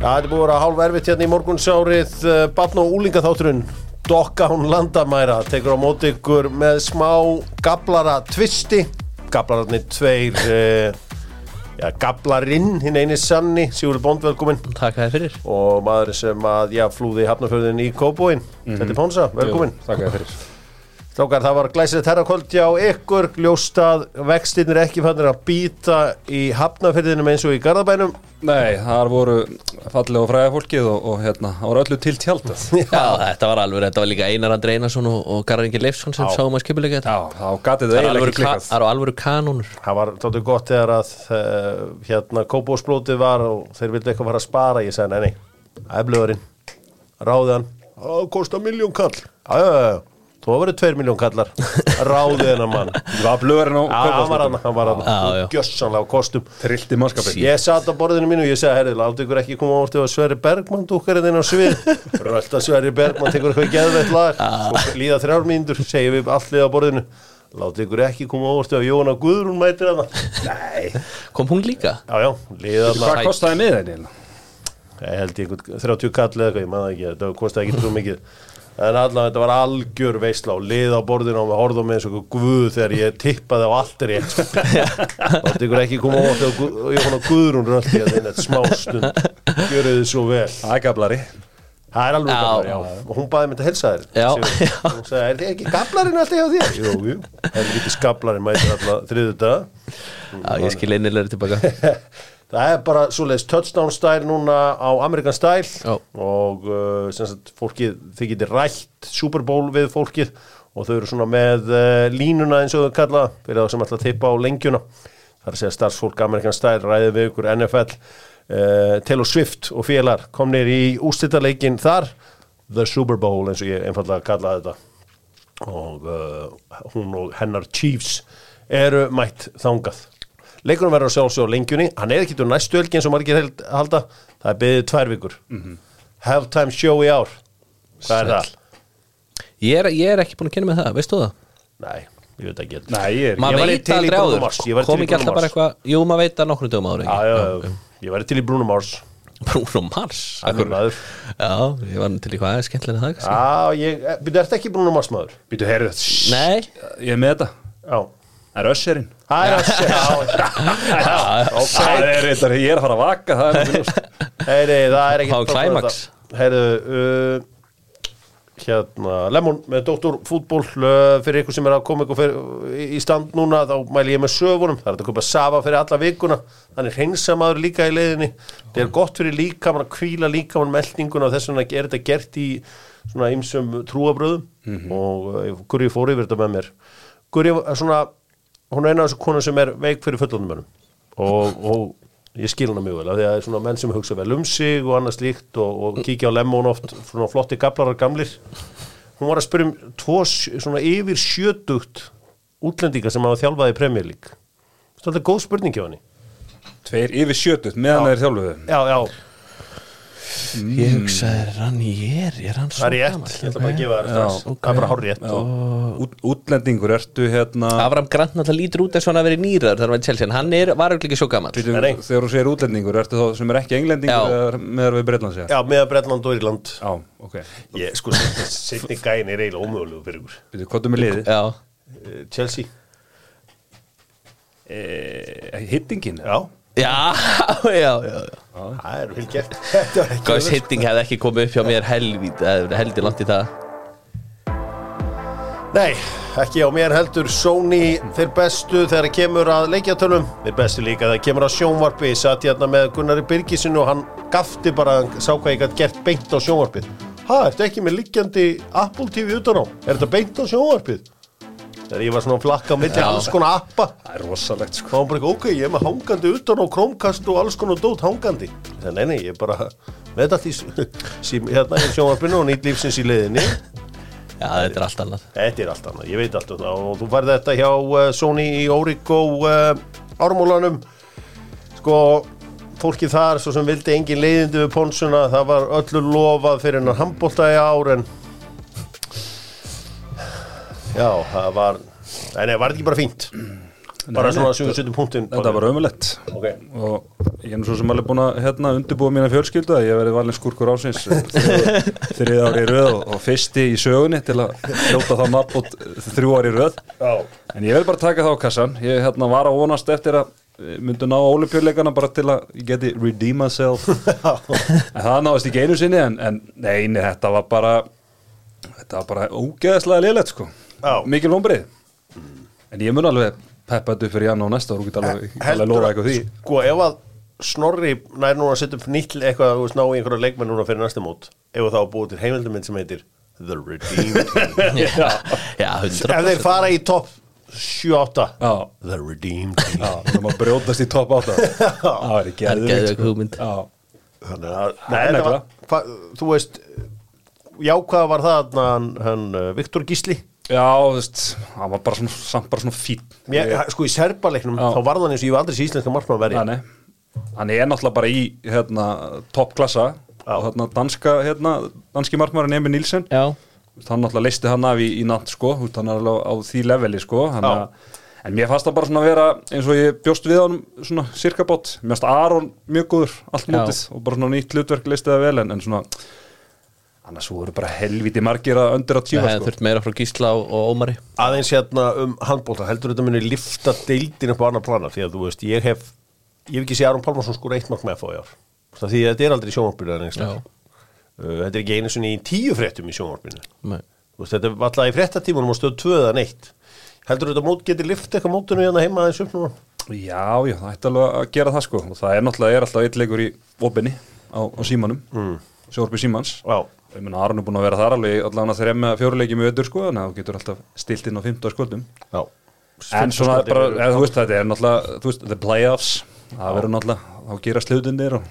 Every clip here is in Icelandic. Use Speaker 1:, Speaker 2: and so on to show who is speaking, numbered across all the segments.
Speaker 1: Þetta er búið að vera hálf erfitt hérna í morgunsárið. Uh, Batn og úlingaþátturinn Dokka hún landamæra Tekur á móti ykkur með smá Gablara tvisti. Gablararnir tveir uh, Já, Gablarinn, hinn eini sanni Sigurður Bond velkomin
Speaker 2: Takk að þið fyrir.
Speaker 1: Og maður sem að, já, flúði hafnafjörðin í Kóbóin Þetta er Pónsa, velkomin
Speaker 3: Takk að fyrir
Speaker 1: Strákar, það var glæsilegt herrakvöld hjá ykkur. Ljóstað, vextinnir ekki fannir að býta í hafnafjörðinum eins og í Garðabænum.
Speaker 3: Nei, það voru fallega og fræða fólkið og, og hérna, það voru öllu til tjaldað.
Speaker 2: Já, þetta var alveg, þetta var líka Einar Andri Einarsson og, og Garðar Ingi Leifsson sem sáum að skipuleika þetta.
Speaker 3: Já, þá gatið
Speaker 2: Það
Speaker 3: eiginlega ekki
Speaker 2: ka
Speaker 3: klikkað.
Speaker 2: það eru alvöru kanónur.
Speaker 1: Það var tóttu gott þegar að uh, hérna kópósblótið var og þeir vildi eitthvað fara að spara. Ég sagði, nei, nei, eflugurinn ráði hann, það kostar miljón kall. Já, þú verið tveir miljón kallar. Ráði hennar mann.
Speaker 3: Það var
Speaker 1: hann var hann, hann var hann gjössanlega á kostum.
Speaker 3: Trillt í mannskapin
Speaker 1: ég satt á borðinu mínu og ég segi, herri, láttu ykkur ekki koma á orðið að Sverri Bergmann dúkkar inn á svið. Rölda Sverri Bergmann, tekur eitthvað geðveitt lag. Svo líða þrjár mínútur, segjum við allir á borðinu. Láttu ykkur ekki koma á orðið að Jóna Guðrún mætir hana nei,
Speaker 2: Kom hún líka?
Speaker 1: já, já, líða
Speaker 3: Hvað
Speaker 1: hana
Speaker 3: kostaði með þetta?
Speaker 1: ég held ég einhvern 30 kall eða eitthvað, ég maður ekki, þetta kosti ekki en allavega þetta var algjör veisla og lið á borðinu og við horfðum með eins og guð þegar ég tippaði á allt er ég Láttu ykkur ekki koma á orðið og ég fann á Guðrún röldi að þetta smá stund gjöru þið svo vel
Speaker 3: Það er gablari
Speaker 1: Það er alveg
Speaker 2: Já.
Speaker 1: gaflar, já. Og hún baði mér til að helsa þér.
Speaker 2: Já.
Speaker 1: Sigurður. Hún sagði, er þið ekki gablarinn alltaf hjá þér? Jú, jú. Það er lítið skablarinn mætir alltaf þriðu dag.
Speaker 2: Já, ég skil einilegri tilbaka
Speaker 1: Það er bara svoleiðis touchdown style núna á Amerikan style
Speaker 2: Já.
Speaker 1: og uh, sagt fólkið, þið getur rætt Super Bowl við fólkið og þau eru svona með uh, línuna eins og þau kalla fyrir þá sem ætla að tippa á lengjuna. Það er að starfsfólk Amerikan style ræðið við ykkur NFL uh, Taylor Swift og félar komnir í ústitaleikin þar The Super Bowl eins og ég einfallega kalla þetta og uh, hún og hennar Chiefs eru mætt þangað leikunum verður að sjálfsög á lengjunni. Hann er ekki til næstu helgi eins og margir held, halda. Það er byggðið tvær vikur. Halftime show í ár. Hvað er það?
Speaker 2: ég er, ég er ekki búin að kynna með það, veistu það?
Speaker 1: Nei, ég veit ekki.
Speaker 3: Nei, ég er
Speaker 2: Maður
Speaker 1: væri
Speaker 2: veit
Speaker 1: til í
Speaker 2: áður.
Speaker 1: Mars, ég
Speaker 2: Kom
Speaker 1: í
Speaker 2: ekki alltaf bara
Speaker 1: Mars.
Speaker 2: eitthvað Jú, maður veit það nokkrum dögum
Speaker 1: Já,
Speaker 2: ekki?
Speaker 1: ég væri til í Bruno Mars.
Speaker 2: Bruno Mars. Já, ég var til í hvað er skemmtilega það.
Speaker 1: Já, ég, byrju, ert ekki Bruno Mars maður?
Speaker 3: Býtu, heyrðu.
Speaker 2: Nei.
Speaker 3: Ég er með þetta.
Speaker 1: Já
Speaker 3: Það er össerinn
Speaker 1: Það er segja
Speaker 3: Það er þetta, ég er að fara að vaka Það er
Speaker 1: Heyri, það er. Heyri, uh, hérna Lemon með Dr. Fútból uh, fyrir ykkur sem er að koma ykkur fyrir, í stand núna, þá mæli ég með sögunum. Það er að köpa Sava fyrir alla vikuna. Þannig hreinsamaður líka í leiðinni. Það er gott fyrir líkamann að kvíla líkamann meldinguna og þess vegna er þetta gert í svona ymsum trúabröðum og uh, Guri fór yfir þetta með mér. Guri svona hún er eina af þessu konu sem er veik fyrir fullunum mönnum. Og, og ég skil hana mjög vel af því að það er svona menn sem hugsa vel um sig og annað slíkt og, og kíkja á lemón oft svona flotti gablarar gamlir. Hún var að spyrja um tvo svona yfir sjötugt útlendinga sem hafa þjálfað í Premier League. Þetta er góð spurning hjá henni.
Speaker 3: Tveir yfir sjötut meðan það er þjálfuðu.
Speaker 1: Já, já,
Speaker 2: Ég hugsaði, er hann ég er, er hann
Speaker 1: það
Speaker 2: svo
Speaker 1: er rétt
Speaker 2: gamall?
Speaker 1: ég ætla bara að gefa það strax. Það er bara hár rétt
Speaker 3: Út, Útlendingur, ertu hérna
Speaker 2: Avram Grant náttúrulega lítur út eins og hann að vera nýrar hann var Chelsea, en hann er, var auðvitað ekki svo
Speaker 1: nei.
Speaker 3: Þegar þú segir útlendingur, ertu þá sem er ekki englendingur meðar við Breitland segja?
Speaker 1: já, með Bretland og Írland.
Speaker 3: Já, ok.
Speaker 1: Ég, sko, setni gæin er eiginlega ómögulegu fyrir ykkur.
Speaker 3: Býtu, hvað er með liðið?
Speaker 2: Já,
Speaker 1: Eh, Chelsea,
Speaker 3: E, hittingin?
Speaker 1: já,
Speaker 2: já, já, já,
Speaker 1: það er vel gert. Öðvöld.
Speaker 2: hitting hefði ekki komið upp hjá mér helvít, heldur langt í það.
Speaker 1: Nei, ekki á mér heldur. Sony þeir bestu þegar það kemur að leikjatölum. Þeir bestu líka þegar það kemur að sjónvarpi. Ég satt hérna með Gunnari Birgisinn og hann gafti bara, hann sá hvað ég gætt gert beint á sjónvarpið. Ha, ertu ekki með liggjandi Apple TV utan á? Er þetta beint á sjónvarpið? Þegar ég var svona að flakka milli
Speaker 2: Já.
Speaker 1: alls konar appa.
Speaker 3: Það er rosalegt sko.
Speaker 1: Þá var bara, ok, ég er með hangandi utan á Chromecast og alls konar dót hangandi. Það nei, nei, ég er bara með þetta því sí, hérna í sjónvarpinu og nýtt lífsins í leiðinni.
Speaker 2: Já, þetta er allt annað.
Speaker 1: Þetta er allt annað, ég veit allt um það. Og þú færði þetta hjá uh, Sony í Origo uh, ármúlanum sko fólkið þar svo sem vildi engin leiðindi við ponsuna það var öllu lofað fyrir hennar handbólta í ár en já, það var nei, nei, var ekki bara fínt? Bara svona
Speaker 3: nei,
Speaker 1: sem við setjum punktin
Speaker 3: Þetta var ömulegt
Speaker 1: Ok.
Speaker 3: og ég er nú svo sem alveg búin að hérna, undirbúa mína fjölskyldu að ég verið valin skúrkur ásins þrið ári í röð og, fyrsti í sögunni til að hljóta þá nafn út þrjú ári í röð.
Speaker 1: Já.
Speaker 3: en ég vil bara taka það á kassan. Ég hérna, var að vonast eftir að eh, myndu ná ólimpjuleikana bara til að ég geti redeem myself. En það náðist ekki einu sinni en, en neini, þetta var bara þetta var bara ógeðslega liðlegt sko Mikil vombrið en ég mun alveg peppa þetta upp fyrir jann og næsta og get alveg, alveg lofa eitthvað því.
Speaker 1: Sko, ef að Snorri nær núna að setja upp nýtt eitthvað, þú veist, ná í einhverja leikmenn núna fyrir næsta mót ef þá að búið til heimildamind sem heitir The Redeem Team.
Speaker 2: Já, já. 100%
Speaker 1: Ef þeir fara í topp 7-8
Speaker 3: Já.
Speaker 1: The Redeem Team.
Speaker 3: Já, það má brjótast í topp átta. Það er ekki
Speaker 2: hugmynd.
Speaker 3: Já,
Speaker 1: Þannig að, nei, var, hva, þú veist jákvæða var það hann, hann, hann uh, Viktor Gísli
Speaker 3: já, þú veist, hann var bara svona, samt bara svona fín
Speaker 1: Mér, sko í serbarleiknum
Speaker 3: Já.
Speaker 1: þá var það eins og ég var aldrei sér íslenska markmann verið
Speaker 3: Þannig, hann er náttúrulega bara í hérna, toppklassa. Og hérna, danska, hérna, danski markmarin Emil Nílsen
Speaker 2: Já,
Speaker 3: hann náttúrulega leisti hann af í, í natt sko, hann er alveg á því leveli sko, hann
Speaker 1: Já.
Speaker 3: að En mér fannst það bara svona að vera eins og ég bjóst við honum svona cirka bót. Mér fannst Aron mjög góður allt mótið og bara svona nýtt hlutverk leistið það vel en, en svona annars voru bara helviti margir að öndir að
Speaker 2: það
Speaker 3: tjífa
Speaker 2: hefði
Speaker 3: sko.
Speaker 2: þurft meira frá Gísla og, og Ómari.
Speaker 1: Aðeins hérna um handbólta heldur þetta muni lifta deildin upp á annar plana? Því að þú veist, ég hef ég hef ekki séð Aron Pálmarsson skor eitt mark með að fá í ár. Það því að þetta er aldrei í sjónvarpinu
Speaker 2: Já.
Speaker 1: uh, þetta er ekki einu sinni í tíu fréttum í sjónvarpinu.
Speaker 2: Nei.
Speaker 1: Þú veist, þetta er alltaf í fréttatímanum og stöð tvöða neitt. Heldur þetta mót getur lift eitthvað mótinu hérna heima aðeins upp núna?
Speaker 3: Já, já, það ætti alveg að gera það sko. Og það er náttúrulega er alltaf eitt leikur í opinni á, á símanum, mm. sjórfi símans.
Speaker 1: Já,
Speaker 3: Ég meina Aron er búin að vera þar alveg allavega þeirra með fjóruleiki með öður sko þannig að þú getur alltaf stilt inn á 15 skotum.
Speaker 1: Já.
Speaker 3: En svona bara, eða, þú veist þetta er náttúrulega, þú veist, the playoffs það verður náttúrulega, þá gerast hlutinir og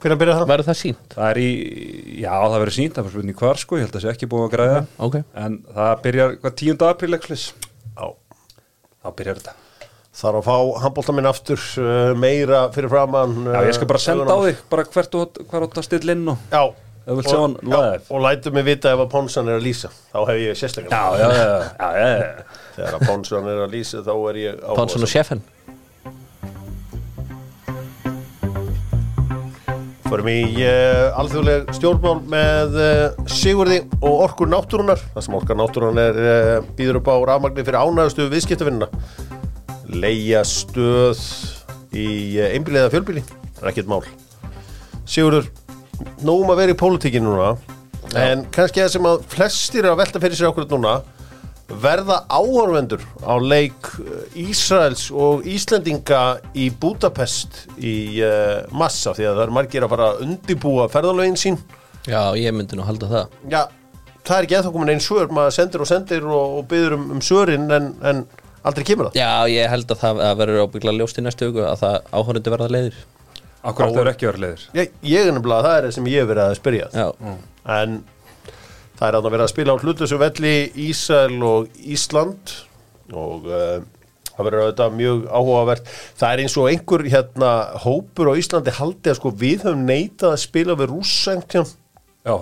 Speaker 1: Hvernig byrjar það?
Speaker 2: Verður það sínt?
Speaker 3: það er í, já það verður sínt, það er spurning hvar sko, ég held að það sé ekki búið að græða.
Speaker 2: Ok
Speaker 3: en það byrjar, hvað, 10. apríl ekslis,
Speaker 1: Já.
Speaker 3: Þá byrjar þetta.
Speaker 1: Þarf að fá handbólta minn aftur uh, meira fyrir framann uh,
Speaker 3: Já, ég skal bara senda á þig, bara hvert þú hvað átt að stilla inn og
Speaker 1: Já
Speaker 3: Hann
Speaker 1: já. Og lætu mig vita ef að Ponsan er að lýsa Þá hef ég sérstaklega
Speaker 3: Já, já, já, já, já, já.
Speaker 1: Þegar að Ponsan er að lýsa þá er ég áhugasamur.
Speaker 2: Ponsson og Sheffen
Speaker 1: Förum í uh, alþjóðleg stjórnmál með uh, Sigurði og Orkur Náttúrunar það sem Orkar Náttúrunar er uh, býður upp á rafmagni fyrir ánægustu viðskiptavinnuna leia stöð í uh, einbíliða fjölbíli það er ekkert mál Sigurður, nógum að vera í pólitíkinu núna en kannski það sem að flestir er að velta fyrir sér okkur núna verða áhorfendur á leik uh, Ísraels og Íslendinga í Budapest í uh, massa því að það er margir að fara að undibúa ferðalögin sín.
Speaker 2: Já, ég myndi nú halda það.
Speaker 1: Já, það er ekki eða komin einn svör maður sendir og sendir og, og byður um, um svörin en, en aldrei kemur það.
Speaker 2: Já, ég held að það að verður ábyggla ljóst í næstu hugu að það áhórundi verða leiðir
Speaker 3: Akkur þetta er ekki verið leiðir
Speaker 1: ég, ég er nefnilega, það er það sem ég hef verið að spyrja.
Speaker 2: Já,
Speaker 1: en það er að vera að spila á hlutlösu velli Ísrael og Ísland og uh, það verður auðvitað mjög áhugavert. Það er eins og einhver hérna hópur á Íslandi haldi að sko við höfum neitað að spila við rússengtjum
Speaker 3: Já,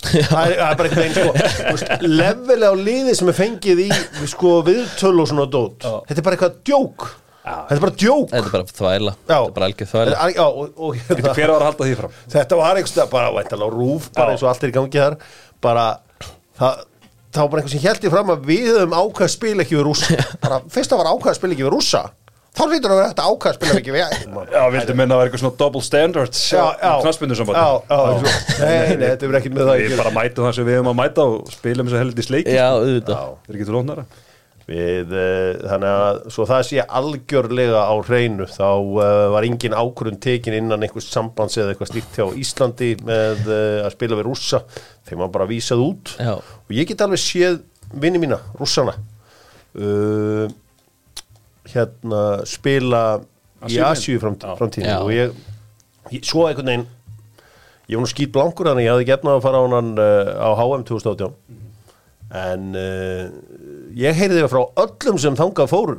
Speaker 1: það er, það er bara einhvern veginn sko þú veist, level á liði sem er fengið í sko viðtöl og svona dót. Þetta er bara eitthvað djók þetta er bara djók.
Speaker 2: Þetta er bara þvæla.
Speaker 1: Já.
Speaker 2: Þetta er bara algjör þvæla.
Speaker 1: Þetta já, og, og, hérna,
Speaker 3: hver var að halda því fram?
Speaker 1: þetta var einhverstað bara væntalega á rúf bara
Speaker 3: Já.
Speaker 1: eins og allt er í gangi þar. Bara það það var bara einhver sem held í fram að við höfum ákveð að spila ekki við rússa. Bara fyrst að var ákveð að spila ekki við rússa. Þá hlýtur að vera þetta ákveð að spila ekki við
Speaker 3: Já, vildu minna að vera eitthvað svona double standards
Speaker 1: já, já,
Speaker 3: Knarsbyndu
Speaker 1: já, já, nei, nei, þetta er ekki með það að
Speaker 3: Við
Speaker 1: gera.
Speaker 3: bara mætum það sem við höfum að mæta og spilum þess að heldur sleiki
Speaker 2: Já, auðvitað.
Speaker 3: Það er ekki til lónara
Speaker 1: við, uh, þannig að svo það sé algjörlega á hreinu þá uh, var engin ákvörðun tekin innan einhvers sambands eða eitthvað slíkt hjá Íslandi með uh, að spila við rússa. Þegar maður bara vísað út.
Speaker 2: Já.
Speaker 1: og ég get alveg séð vinni mína, rússana uh, hérna spila í
Speaker 3: Já.
Speaker 1: framtíðin og ég, ég svo einhvern veginn ég var nú skýt blankur þannig ég hafði gefnað að fara á hann uh, á HM 2018 en uh, ég heyrði frá öllum sem þangað fóru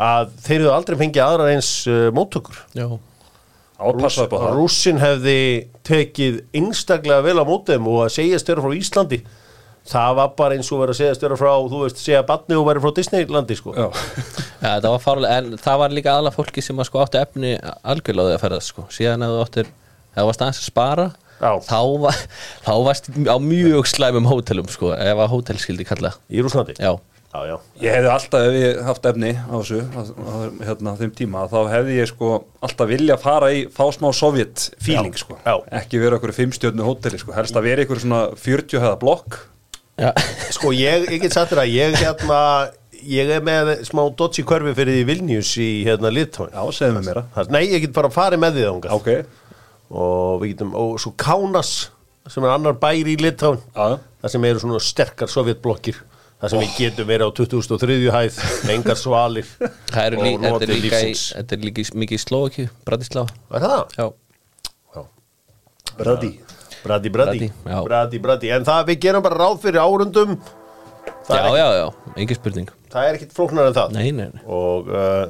Speaker 1: að þeir eru aldrei fengið aðra eins uh, móttökur.
Speaker 2: Já,
Speaker 3: Ápassa upp á það.
Speaker 1: Rússin hefði tekið einstaklega vel á mótum og að segjast þeirra frá Íslandi það var bara eins og verið að segja stjóra frá þú veist, segja batni og verið frá Disneylandi sko.
Speaker 3: Já,
Speaker 2: Já, það var fárlega, en það var líka aðla fólki sem að sko áttu efni algjörlega að ferðast sko, síðan að þú áttir það varst aðeins að spara
Speaker 1: Já.
Speaker 2: þá, var, þá varst á mjög slæmum hótelum sko, ef að hótel skildi kalla.
Speaker 1: Í Rúslandi
Speaker 2: Já,
Speaker 1: já, já.
Speaker 3: Ég hefði alltaf, ef ég haft efni á þessu, á, á, hérna, þeim tíma, þá hefði ég sko alltaf vilja fara í fá smá sovjet feeling,
Speaker 1: Já,
Speaker 3: sko.
Speaker 1: já.
Speaker 3: Ekki vera okkur fimmstjörnu hóteli, sko. Helst að vera ykkur svona 40 hefða blokk.
Speaker 2: já,
Speaker 1: sko ég, ég get sagt þér að ég hérna ég er með smá dodgy körfi fyrir því Vilnius í hérna Litáin
Speaker 3: Já, segðu mig meira.
Speaker 1: nei, ég get bara farið með því þangað
Speaker 3: Ok,
Speaker 1: og við getum, og svo Kaunas sem er annar bær í Litáin
Speaker 3: já,
Speaker 1: það sem eru svona sterkar sovjetblokkir það sem við getum verið á 2003. hæð engar svalir
Speaker 2: það eru
Speaker 1: og notið
Speaker 2: er líka, í,
Speaker 1: lífsins.
Speaker 2: þetta er líka mikið í Slóaki, Bratislava
Speaker 1: Er það?
Speaker 2: Já,
Speaker 1: Já.
Speaker 3: Bradi,
Speaker 1: Bradi,
Speaker 2: já.
Speaker 1: bradi, bradi en það við gerum bara ráð fyrir árundum
Speaker 2: já,
Speaker 1: er,
Speaker 2: já, já, engin spurning
Speaker 1: það er ekkit flóknar en það
Speaker 2: Nei, nei, nei
Speaker 1: og uh,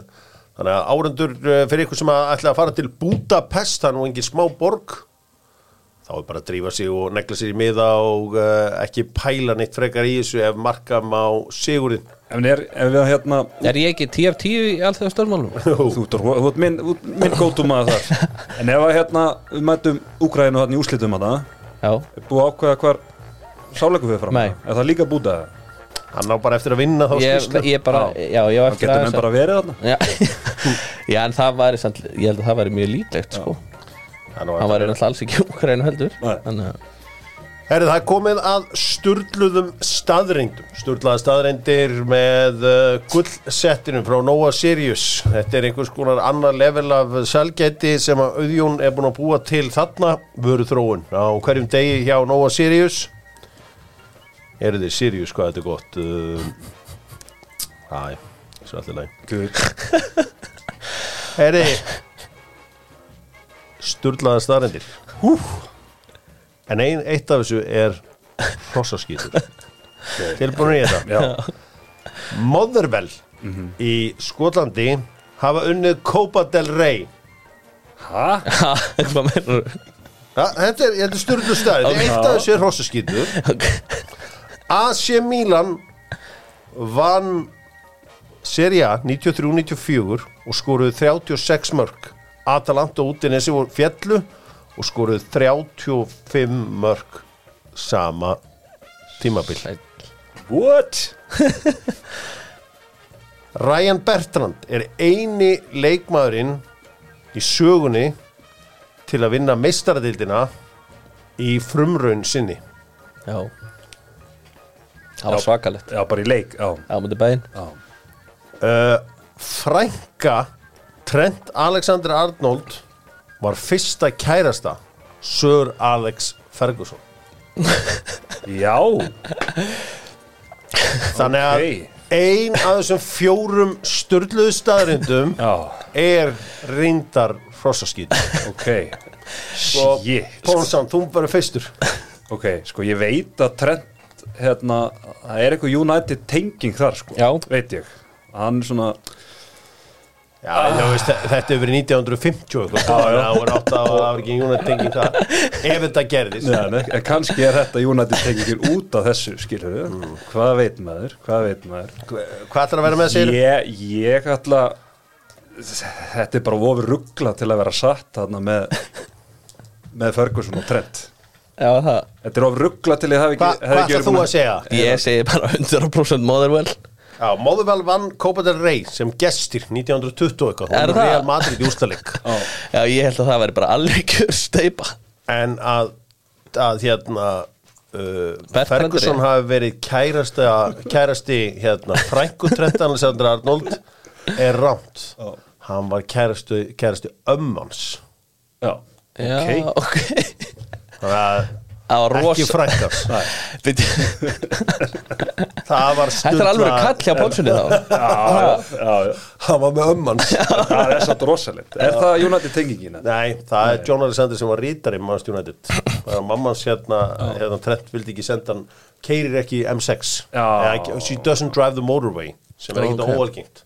Speaker 1: þannig að árundur uh, fyrir ykkur sem ætla að fara til Budapest það er nú engin smá borg þá er bara að drífa sig og negla sér í miða og uh, ekki pæla neitt frekar í þessu ef markam á sigurinn
Speaker 3: Ef, er, ef við hérna,
Speaker 2: Er ég ekki 10 af 10 í allþjóða stórmálum?
Speaker 3: þú ert þú ert minn, minn gótum að þar. En ef að hérna, við mætum Úgræðinu hérna í úslitum að það,
Speaker 2: Já,
Speaker 3: er búið að ákveða hvar sáleikum við fram?
Speaker 2: Nei.
Speaker 3: Er það líka búið að
Speaker 1: hann á bara eftir að vinna þá
Speaker 2: ég,
Speaker 1: skýrslu
Speaker 2: ég bara, já, ég var
Speaker 3: Það
Speaker 2: eftir
Speaker 3: getur menn
Speaker 2: að-
Speaker 3: bara verið þarna?
Speaker 2: Já, já en það samt, ég held að það væri mjög líklegt sko. Hann væri náttúrulega alls ekki úkræðinu heldur.
Speaker 1: Herri, það er komið að sturluðum staðreindum Sturlaða staðreindir með uh, gullsettinum frá Nova Sirius. Þetta er einhvers konar annar level af selgæti sem að Auðjón er búin að búa til þarna. Vöru þróun á hverjum degi hjá Nova Sirius. Eru þið Sirius, hvað þetta er gott? Uh, Æ, svo allir læg. Herri Sturlaða staðreindir Hú. En ein, eitt af þessu er hrossaskýtur Tilbúin í þetta?
Speaker 3: Já,
Speaker 1: Motherwell í Skotlandi hafa unnið Copa del Rey.
Speaker 3: Hæ?
Speaker 2: Ha, hvað meinur
Speaker 1: ja, Þetta er, þetta er styrlu stæð
Speaker 2: Ok.
Speaker 1: Eitt af þessu er hrossaskýtur AC Milan vann Serie A 93-94 og skoruðu 36 mörg Atalanta og Udinese voru fjallu og skoruðu 35 mörg sama tímabil.
Speaker 3: What?
Speaker 1: Ryan Bertrand er eini leikmaðurinn í sögunni til að vinna meistaradildina í frumraun sinni.
Speaker 2: Já. Það var svakalegt.
Speaker 3: Já, bara í leik, já,
Speaker 2: Já, mútið bæinn
Speaker 3: já.
Speaker 1: uh, Frænka Trent Alexander Arnold var fyrsta kærasta Sir Alex Ferguson.
Speaker 3: Já,
Speaker 1: þannig að
Speaker 3: Ok.
Speaker 1: ein af þessum fjórum störluðu staðrindum
Speaker 3: já,
Speaker 1: er reyndar hrossaskýt
Speaker 3: ok. Shit,
Speaker 1: Pónsson, þú verður fyrstur.
Speaker 3: Ok, sko ég veit að Trent hérna, það er eitthvað United tenging þar sko,
Speaker 2: Já.
Speaker 3: veit ég. Hann er svona,
Speaker 1: Já, þú veist, þetta hefur verið 1950 eitthvað, það var átt að það var ekki United tenging það ef þetta gerðist.
Speaker 3: Neða, ne, en kannski er þetta United tengingin út af þessu, skilur við
Speaker 1: Mm.
Speaker 3: hvað veit maður, hvað veit maður?
Speaker 1: Hvað ætlar að vera með sér?
Speaker 3: ég, ég ætla þetta er bara ofur ruggla til að vera satt þarna með með Ferguson og Trent.
Speaker 2: Já, það.
Speaker 3: Þetta er ofur ruggla til ég hef ekki
Speaker 1: Hva, hvað ætlar þú að segja?
Speaker 2: Ég segi bara 100% Motherwell
Speaker 1: Já, Móðuvel vann Copa del Rey sem gestir 1920 eitthvað.
Speaker 2: Er
Speaker 1: og
Speaker 2: það?
Speaker 1: Real Madrid í úrstalik
Speaker 3: Já.
Speaker 2: Já, ég held að það væri bara alveg kjör steipa
Speaker 1: en að, að hérna uh, Ferguson hafi verið kærasta, kærasti hérna, Frænku Trent Alexander Arnold er rámt
Speaker 3: Já.
Speaker 1: hann var kærasti, kærasti ömmans
Speaker 3: já,
Speaker 2: Já,
Speaker 3: ok.
Speaker 2: ok.
Speaker 1: Þannig að ekki
Speaker 2: Bíddu,
Speaker 1: það var
Speaker 2: Þetta er alveg kall hjá Pálssoni þá.
Speaker 3: Já, já, já,
Speaker 1: hann var með ömmans
Speaker 3: það er satt rosalegt. Er það United tengingin?
Speaker 1: Nei, það er John Alexander sem var rítari Manchester United. Það er mammans hérna, hérna Trent vildi ekki senda hann keirir ekki M6
Speaker 3: Já.
Speaker 1: Eða ekki, She doesn't drive the motorway sem er okay. óalgengt.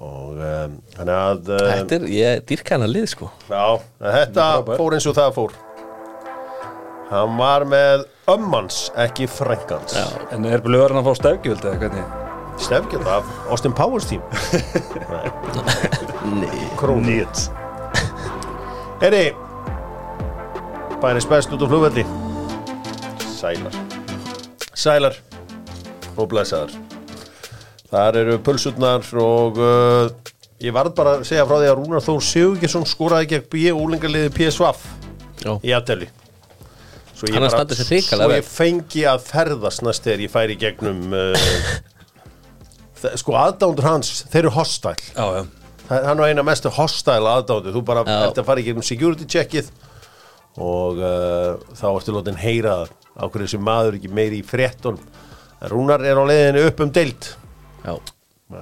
Speaker 1: Og um, þannig að um,
Speaker 2: Þetta er, ég dýrka hann að lið sko.
Speaker 1: Já, en þetta fór eins og það fór hann var með ömmans, ekki frængans.
Speaker 3: En er blöðurinn að fá stefgjöld eða hvernig?
Speaker 1: Stefgjald af Austin Powers team
Speaker 2: Nei.
Speaker 1: Krónu
Speaker 3: Nýtt
Speaker 1: Heyri Bæris best út á flugvelli Sælar Sælar og blessaðar Þar eru pulsutnar og uh, ég varð bara að segja frá því að Rúnar Þór Sigurgesson skoraði gegn B. úlingaliði PSVaf
Speaker 2: Já.
Speaker 1: í aðteli Svo ég bara- Svo ég fengi að ferðast næst þegar ég færi gegnum uh, sko aðdándur hans þeir eru Það- hann var eina mestu hostile aðdándur þú bara
Speaker 2: Já.
Speaker 1: ert að fara í gegnum security checkið og uh, þá ertu látin heyra á hverju þessi maður ekki meiri í frétton en Rúnar er á leiðinu upp um deild.
Speaker 2: Já.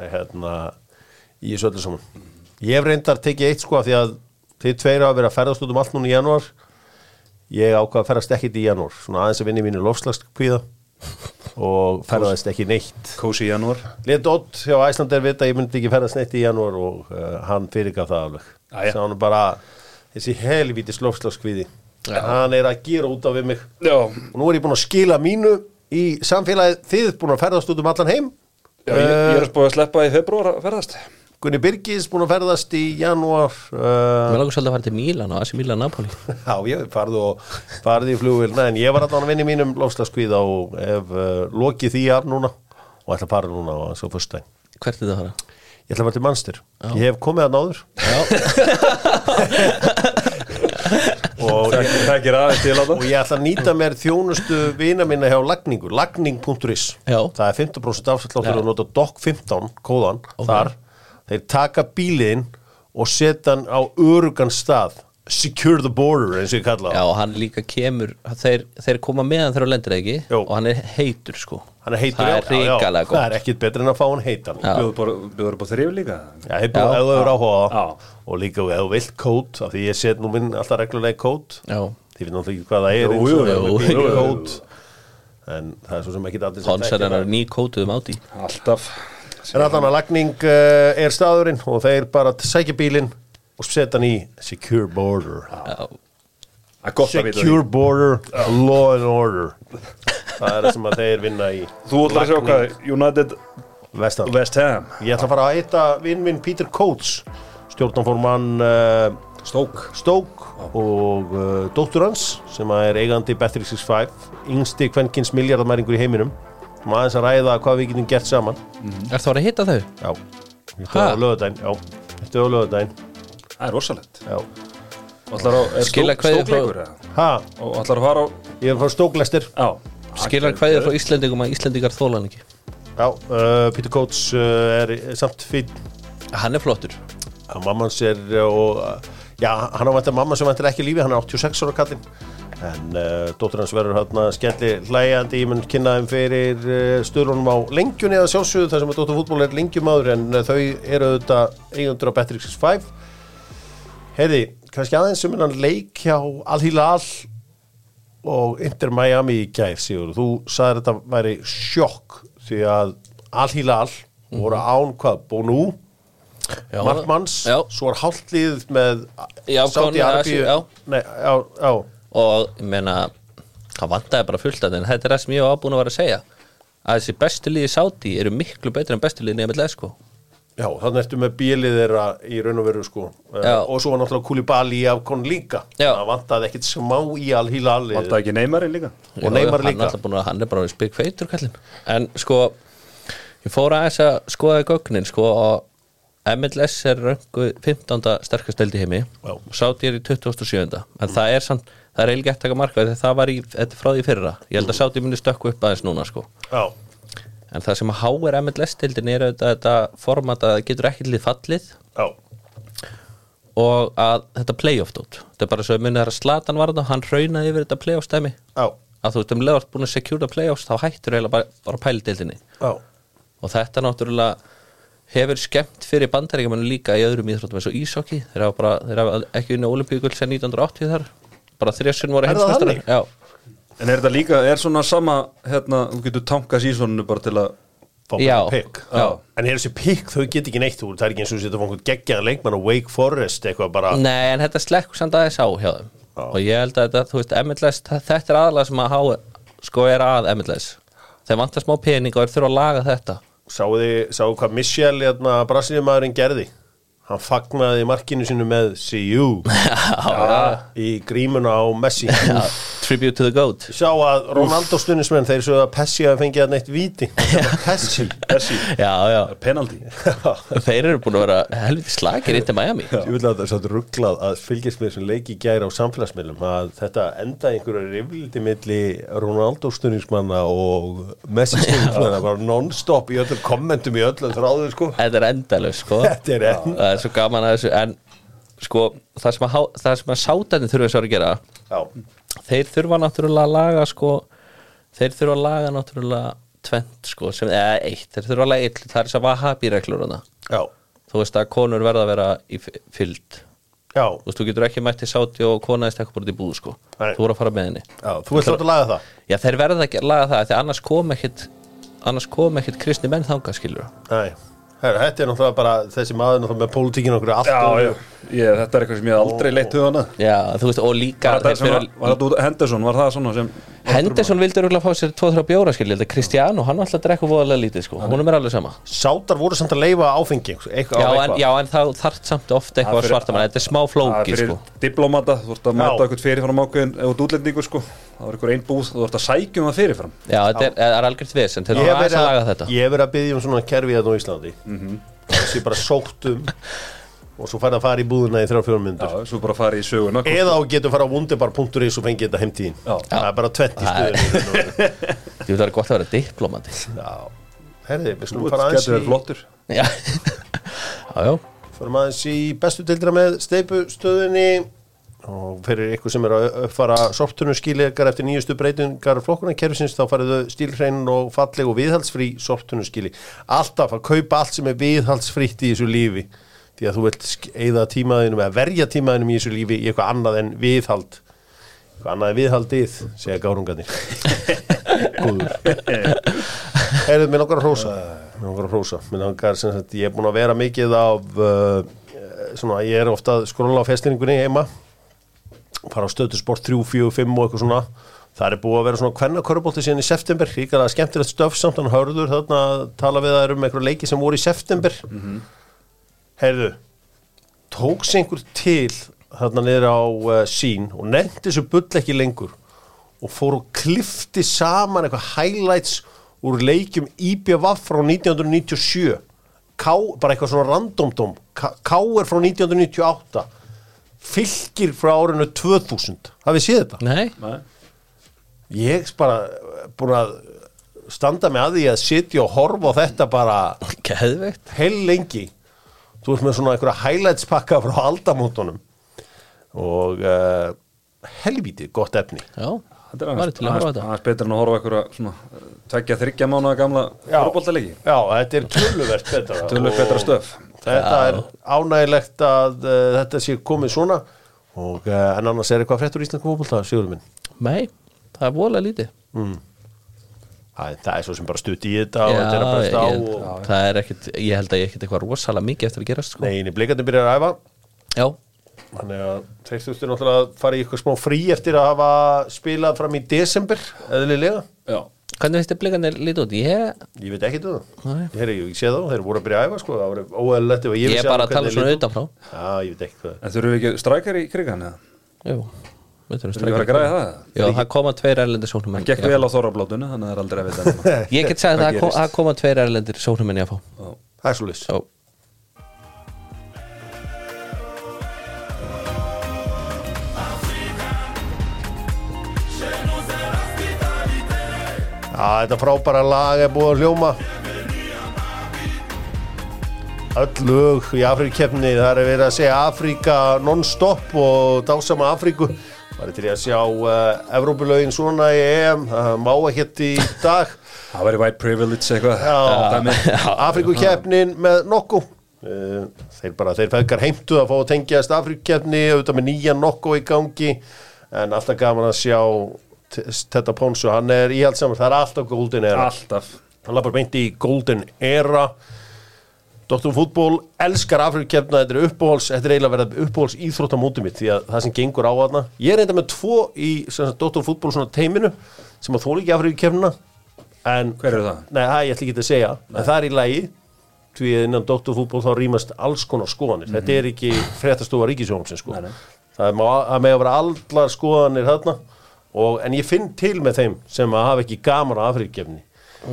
Speaker 1: Er hérna í þessu öllu saman. Ég hef reyndar tekið eitt sko af því að þið tveir hafa verið að ferðast út um allt núna í janúar ég ákvað að ferðast ekkit í janúar svona aðeins að vinna í mínu lofslagskvíða og ferðast ekki neitt.
Speaker 3: Kósi í janúar?
Speaker 1: Lét Ott hjá Æslander vita að ég myndi ekki ferðast neitt í janúar og uh, hann fyrirgaf það alveg.
Speaker 3: Jæja.
Speaker 1: Sá hann bara þessi helvítis lofslagskvíði hann er að gera út af við mig.
Speaker 3: Já,
Speaker 1: og nú er ég búin að skila mínu í samfélagið. Þið búin að ferðast út um allan heim.
Speaker 3: Já ég, ég er spóið að sleppa í februar að ferðast
Speaker 1: Gunni Birgis búin að ferðast í janúar uh,
Speaker 2: Mér langar svolítið að fara til Mílan og Asi Mílan Napoli.
Speaker 1: Já, ég farði og farði í flugvilna en ég var alltaf að vinna í mínum lofslagskvíða og hef uh, lokið því af núna og ætla að fara núna á svo fyrstæn
Speaker 2: Hvert er það að fara?
Speaker 1: Ég ætla að fara til mannstur Ég hef komið að náður og,
Speaker 3: aðeins til á
Speaker 1: og ég ætla að nýta mér þjónustu vina minna hjá lagningu, lagning.is það er 15% afsalláttur
Speaker 2: Já.
Speaker 1: og nota DOC15 kóðan þar, þeir taka bíliðin og setja hann á örugan stað. Secure the border eins og ég kalla
Speaker 2: Já,
Speaker 1: það.
Speaker 2: Og hann líka kemur þeir, þeir koma meðan þeir á lendir ekki?
Speaker 1: Jó.
Speaker 2: og hann er heitur sko.
Speaker 1: Hann er heitur
Speaker 2: Það
Speaker 1: já,
Speaker 2: er hrikalega
Speaker 1: já, já.
Speaker 2: gott.
Speaker 1: Það er ekkit betur en að fá hann heitan.
Speaker 2: Já.
Speaker 3: Bjóður upp á þrif líka?
Speaker 1: Já, ég búið
Speaker 2: Já.
Speaker 1: að hefur áhuga
Speaker 3: Já.
Speaker 1: og líka ef þú vilt kót af því ég set nú minn alltaf reglulega í kót.
Speaker 2: Já,
Speaker 1: þið veit náttúrulega ekki hvað það er
Speaker 3: Jú,
Speaker 1: eins
Speaker 3: jú, jú,
Speaker 1: en það er svo sem ekki allir sem
Speaker 2: Honsen
Speaker 1: þekkja
Speaker 2: er
Speaker 1: það.
Speaker 2: ný kótuðum áti
Speaker 3: Alltaf
Speaker 1: að lagning uh, er staðurinn og þeir bara sækja bílinn og setja hann í secure border.
Speaker 3: Er
Speaker 1: secure border, law and order. Það er það sem að þeir vinna í
Speaker 3: Þú ætlar að sjá hvað United
Speaker 1: vestan
Speaker 3: West Ham.
Speaker 1: Ég ætla að fara að hitta vinn minn Peter Coates stjórnanformann uh,
Speaker 3: Stók
Speaker 1: Stók og uh, dóttur hans sem er eigandi Bet365 yngsti kvenkins miljardamæringur í heiminum sem aðeins að ræða hvað við getum gert saman.
Speaker 2: Er það að hitta þau?
Speaker 1: já, þetta
Speaker 2: Ha?
Speaker 1: er á lögudaginn já, þetta er á lögudaginn
Speaker 3: Það er rosalegt.
Speaker 1: Já,
Speaker 3: ætlar að Er
Speaker 2: Skila
Speaker 3: stók,
Speaker 2: kveðju
Speaker 3: stókleikur
Speaker 2: frá-
Speaker 3: eða?
Speaker 1: ha,
Speaker 3: Og ætlar að fara á
Speaker 1: ég er frá Stóklestir
Speaker 3: Já.
Speaker 2: Skilar hverju frá Íslendingum að Íslendingar þóla hann ekki.
Speaker 1: Já, uh, Peter Coates uh, er samt fýtt
Speaker 2: Hann er flottur.
Speaker 1: Að mammans er uh, og uh, já, hann á vant að mamma sem vantir ekki lífi hann er 86 ára kallinn en uh, dóttur hans verður hann skelli hlæjandi, ég mun kynna þeim fyrir uh, stöðlunum á lengjunni eða sjálfsögðu þar sem að dóttur fútból er lengjumadur en uh, þau eru auðvitað eigundur á Betrix 5 heiði, kannski aðeins sem hann leik hjá Al-Hilal og Inter Miami í gær Sigur, þú sagðir þetta væri sjokk því að Al-Hilal voru án hvað, Bonú
Speaker 2: Já.
Speaker 1: Markmanns, svo er hálflið með
Speaker 2: já.
Speaker 1: Nei, já, já,
Speaker 2: Og ég meina Það vantaði bara fullt að en þetta er það sem ég var ábúin að vera að segja að þessi bestu liði sáti eru miklu betur en bestu liði nefnilega sko
Speaker 1: já, þannig ertu með bílið þeirra í raun og veru sko uh,
Speaker 2: Já.
Speaker 1: og svo var náttúrulega Koulibaly af kon líka
Speaker 2: Já.
Speaker 1: það vantaði ekkit smá í Al-Hilal
Speaker 3: Vantaði ekki Neymarinn líka
Speaker 1: Og Neymar
Speaker 2: hann
Speaker 1: líka.
Speaker 2: er, búinn að, hann er bara spik feitur kallinn en sko ég fór aðeins að skoða gögnin sko og MLS er röngu 15. sterkast deldi heimi
Speaker 1: Já.
Speaker 2: og sátt ég er í 27. en það er samt, það er eiginlega eftir að marka þegar það var í, þetta frá því fyrra. Ég held að sátt ég myndi stökku upp aðeins núna sko. En það sem að háir MLS deildin er auðvitað þetta format að það getur ekki lið fallið.
Speaker 1: Já,
Speaker 2: og að þetta playoff dót þetta er bara svo að munið að Slatan var það hann raunaði yfir þetta playoff stæmi
Speaker 1: já,
Speaker 2: að þú veist um leðast búin að secure playoffs þá hættur eiginlega bara, bara pældeildinni
Speaker 1: já.
Speaker 2: og þetta náttúrulega hefur skemmt fyrir bandaríkjumannu líka í öðrum íþróttum eins og ísokki þeir hafa, bara, þeir hafa ekki unni olimpíkull sem 1980 þar bara þrjussun voru já,
Speaker 3: En er þetta líka, er svona sama hérna, þú getur tankað sísoninu bara til að
Speaker 1: Fá pikk
Speaker 2: Já.
Speaker 1: en er þessi pikk, þau get ekki neitt úr það er ekki eins og þetta fangur geggjaðan leikmann og Wake Forest eitthvað bara
Speaker 2: nei en þetta slekkur samt aðeins á hjá þeim.
Speaker 1: Já.
Speaker 2: og ég held að þetta, þú veist, MLS þetta er aðalega sem að há sko er að MLS þeir vantar smá pening og er þurfa að laga þetta.
Speaker 1: Sáu þið, sáu hvað Michel, hérna, Brasilíumæðurinn gerði Hann fagnaði markinu sinu með you Í grímuna á Messi
Speaker 2: Tribute to the GOAT.
Speaker 1: Sá að Ronaldo stundismenn þeir svo að Pessi hafi fengið að neitt víti. Pessi.
Speaker 3: Þessi,
Speaker 2: Já, já,
Speaker 3: penalty.
Speaker 2: Þeir eru búin að vera helviti slagir til Miami.
Speaker 1: Ég vil að það er svo rugglað að fylgjast með þessum leiki gæra á samfélagsmiðlum að þetta enda einhverju rifliti milli Ronaldo stundismanna og Messi stundismanna bara non-stop í öllum kommentum í öllum þráðu sko.
Speaker 2: Þetta er endalus, sko.
Speaker 1: Þetta er enn
Speaker 2: Það er svo gaman að þessu En, sko, það sem að, há- það sem að sátarnir þurfa svo að gera
Speaker 1: Já,
Speaker 2: Þeir þurfa náttúrulega að laga, sko Þeir þurfa að laga náttúrulega tvent, sko, sem, eða eitt. Þeir þurfa að laga eitt, það er þess að vahabi-reglur hana.
Speaker 1: já,
Speaker 2: Þú veist að konur verða að vera í f- fylgd
Speaker 1: já,
Speaker 2: Þú veist, þú getur ekki mætt til sáti og konaðist eitthvað bara í búð, sko.
Speaker 1: Nei.
Speaker 2: Þú voru að fara með henni.
Speaker 1: Já Þú vilt láta laga það?
Speaker 2: Já, þeir verða ekki að laga það Þegar annars kom ekkit annars kom ekkit kristni menn þangað, skilur
Speaker 1: Nei, Herra, þetta er náttúrulega bara þessi maður með pólitíkinu okkur allt
Speaker 3: Já, já, ég, þetta er eitthvað sem ég hef aldrei leitt hugana
Speaker 2: Já, þú veist, og líka
Speaker 3: Henderson, var það svona sem
Speaker 2: Henderson vildi örgulega fá sér 2-3 bjóra skilja, þetta Cristiano, hann var alltaf að drekka voðalega lítið sko, hún er alveg sama.
Speaker 1: Sátar voru samt að leifa áfengi eitthvað,
Speaker 2: já en, já, en það þarf samt ofta eitthvað
Speaker 3: fyrir-
Speaker 2: svarta mann, þetta er smá
Speaker 3: Það er
Speaker 2: flóki sko.
Speaker 3: diplomata, þú ert að mæta eitthvað fyrirfram ákveðin eða út útlendingu sko. Það er eitthvað einn búð, þú ert að sækjum það fyrirfram.
Speaker 2: Já, þetta er, er algjört
Speaker 1: Ég
Speaker 2: eru
Speaker 1: hef
Speaker 2: aðeins að laga þetta.
Speaker 1: að, ég hef verið að byggja um svona kerfi og svo færði að fara í búðuna í þrjá fjórum myndur
Speaker 3: Já, svo bara farið í söguna.
Speaker 1: Eða á getur fara á wunderbar.is og fengið þetta heimtíðin.
Speaker 3: Já.
Speaker 1: það er bara 20 stuðin
Speaker 2: Þú veit það er gott að vera diplomati.
Speaker 1: Já, herði, við
Speaker 3: Þú
Speaker 1: skulum fara
Speaker 3: getur verið
Speaker 1: aðeins í
Speaker 3: flottur.
Speaker 2: Já, já, já.
Speaker 1: Förum aðeins í bestu deildina með steipustöðinni og fyrir ykkur sem er að uppfara sorptunum skílegar eftir nýjustu breytingar flokkuna kerfisins þá farið þau stílhrein og falleg og viðhaldsfrí sorptunum skíli alltaf að kaupa allt sem er viðhaldsfrítt í þessu lífi því að þú vilt eyða tímaðinum eða verja tímaðinum í þessu lífi í eitthvað annað en viðhald. Eitthvað annað en viðhaldið segja gárungarnir. Góður. Heyrðu, mér langar að hrósa. Mér langar að hrósa. Mér langar sem sagt, ég er búin að vera mikið af uh, svona, ég er ofta að skrolla á festningunni heima. Fara á stöðu sport 3, 4, 5 og eitthvað svona. Það er búið að vera svona hvenna körubólti síðan í september, ríkala skemmtilegt stöf samt hann hörður þarna að tala við þær um eitthvað leiki sem voru í september. Mm heyrðu tóks einhver til þarna niður á uh, sín og nefndi þessu bull ekki lengur og fór og klifti saman eitthvað highlights úr leikjum IBVF frá 1997 K, bara eitthvað svona randomdóm K er frá 1998 fylgir frá árinu 2000 hafið séð þetta?
Speaker 2: Nei,
Speaker 3: Nei.
Speaker 1: Ég bara búin að standa mig að því að sitja og horfa á þetta bara heil lengi þú ert með svona einhverja highlights pakka frá aldamótunum. Og uh, helvítið gott efni.
Speaker 2: Já,
Speaker 3: Þetta er
Speaker 2: að
Speaker 3: aðeins betur en að horfa eitthvað svona eh, tveggja þryggja mánuða gamla fórbóltalegi
Speaker 1: Já, þetta er töluvert betra. Og
Speaker 3: betra stöf.
Speaker 1: Þetta er ánægilegt að uh, þetta sé komið svona. Og uh, en annars er eitthvað fréttur íslenska fótbolta, Sigurður minn?
Speaker 2: Nei, það er voðalega lítið.
Speaker 1: Það, það er svo sem bara stutt í þetta og þetta er að bresta á
Speaker 2: ég,
Speaker 1: og...
Speaker 2: það er ekkit, ég held að ég ekkit eitthvað rosalega mikið eftir að gerast sko.
Speaker 1: Nei, blikandi byrjar að æfa
Speaker 2: Já,
Speaker 1: Þannig að þeir þurftu náttúrulega að fara í eitthvað smá frí eftir að hafa spilað fram í desember, eðlilega.
Speaker 3: Já,
Speaker 2: hvernig finnst þið blikanir lítið út? Ég,
Speaker 1: Ég veit ekki um það.
Speaker 2: Nei.
Speaker 1: Ég, heyri, ég sé þá, þeir voru að byrja að æfa, sko. Það voru óeðlilegt ef ég
Speaker 2: er bara að tala svona
Speaker 1: litu.
Speaker 2: utanfrá
Speaker 1: Já, ég veit ekki hvað.
Speaker 3: en þurfum við ekki?
Speaker 2: Jú, Þurfum
Speaker 3: við að græða það?
Speaker 2: Já, það koma tveir erlendir sóknumenn
Speaker 3: Það gekk vel á þorrablótunu, þannig að það er aldrei að vita.
Speaker 2: Ég get það að það koma tveir erlendir sóknumenn í að fá
Speaker 1: Það er svo list.
Speaker 2: Já,
Speaker 1: Já, þetta frábæra lag er búið að hljóma. Öll lög í Afríkkeppni, það er verið að segja Afríka non-stop og dásama Afríku. Það er til í að sjá uh, Evrópulögin svona í EM, það má ekkert í dag.
Speaker 3: Það væri white privilege eitthvað.
Speaker 1: Já,
Speaker 3: Dæmi.
Speaker 1: Afrikukeppnin með nokku þeir bara, þeir feðgar heimtu að fá að tengjast Afrikukeppni, auðvitað með nýja nokku í gangi, en alltaf gaman að sjá t- þetta Pónsu, hann er íhaldsamur, það er alltaf Golden Era.
Speaker 3: Alltaf.
Speaker 1: Hann lappar beint í Golden Era Dr. Fútból elskar Afrikukeppna, þetta er uppbóhals þetta er eiginlega verið uppbóhals íþróttamóti mitt því að það sem gengur á þarna, ég er enda með tvo í sagt, Dr. Fútból svona teiminu sem að þóla ekki en
Speaker 3: Hver eru það?
Speaker 1: Nei, það ég ætla ekki að segja en það er í lagi því að innan doktorfútból þá rýmast alls konar skoðanir þetta er ekki fréttastofa ríkisjónsin sko.
Speaker 3: Mhm. Nei, nei.
Speaker 1: það með að vera allar skoðanir þarna og, en ég finn til með þeim sem að hafa ekki gaman á Afríkukefni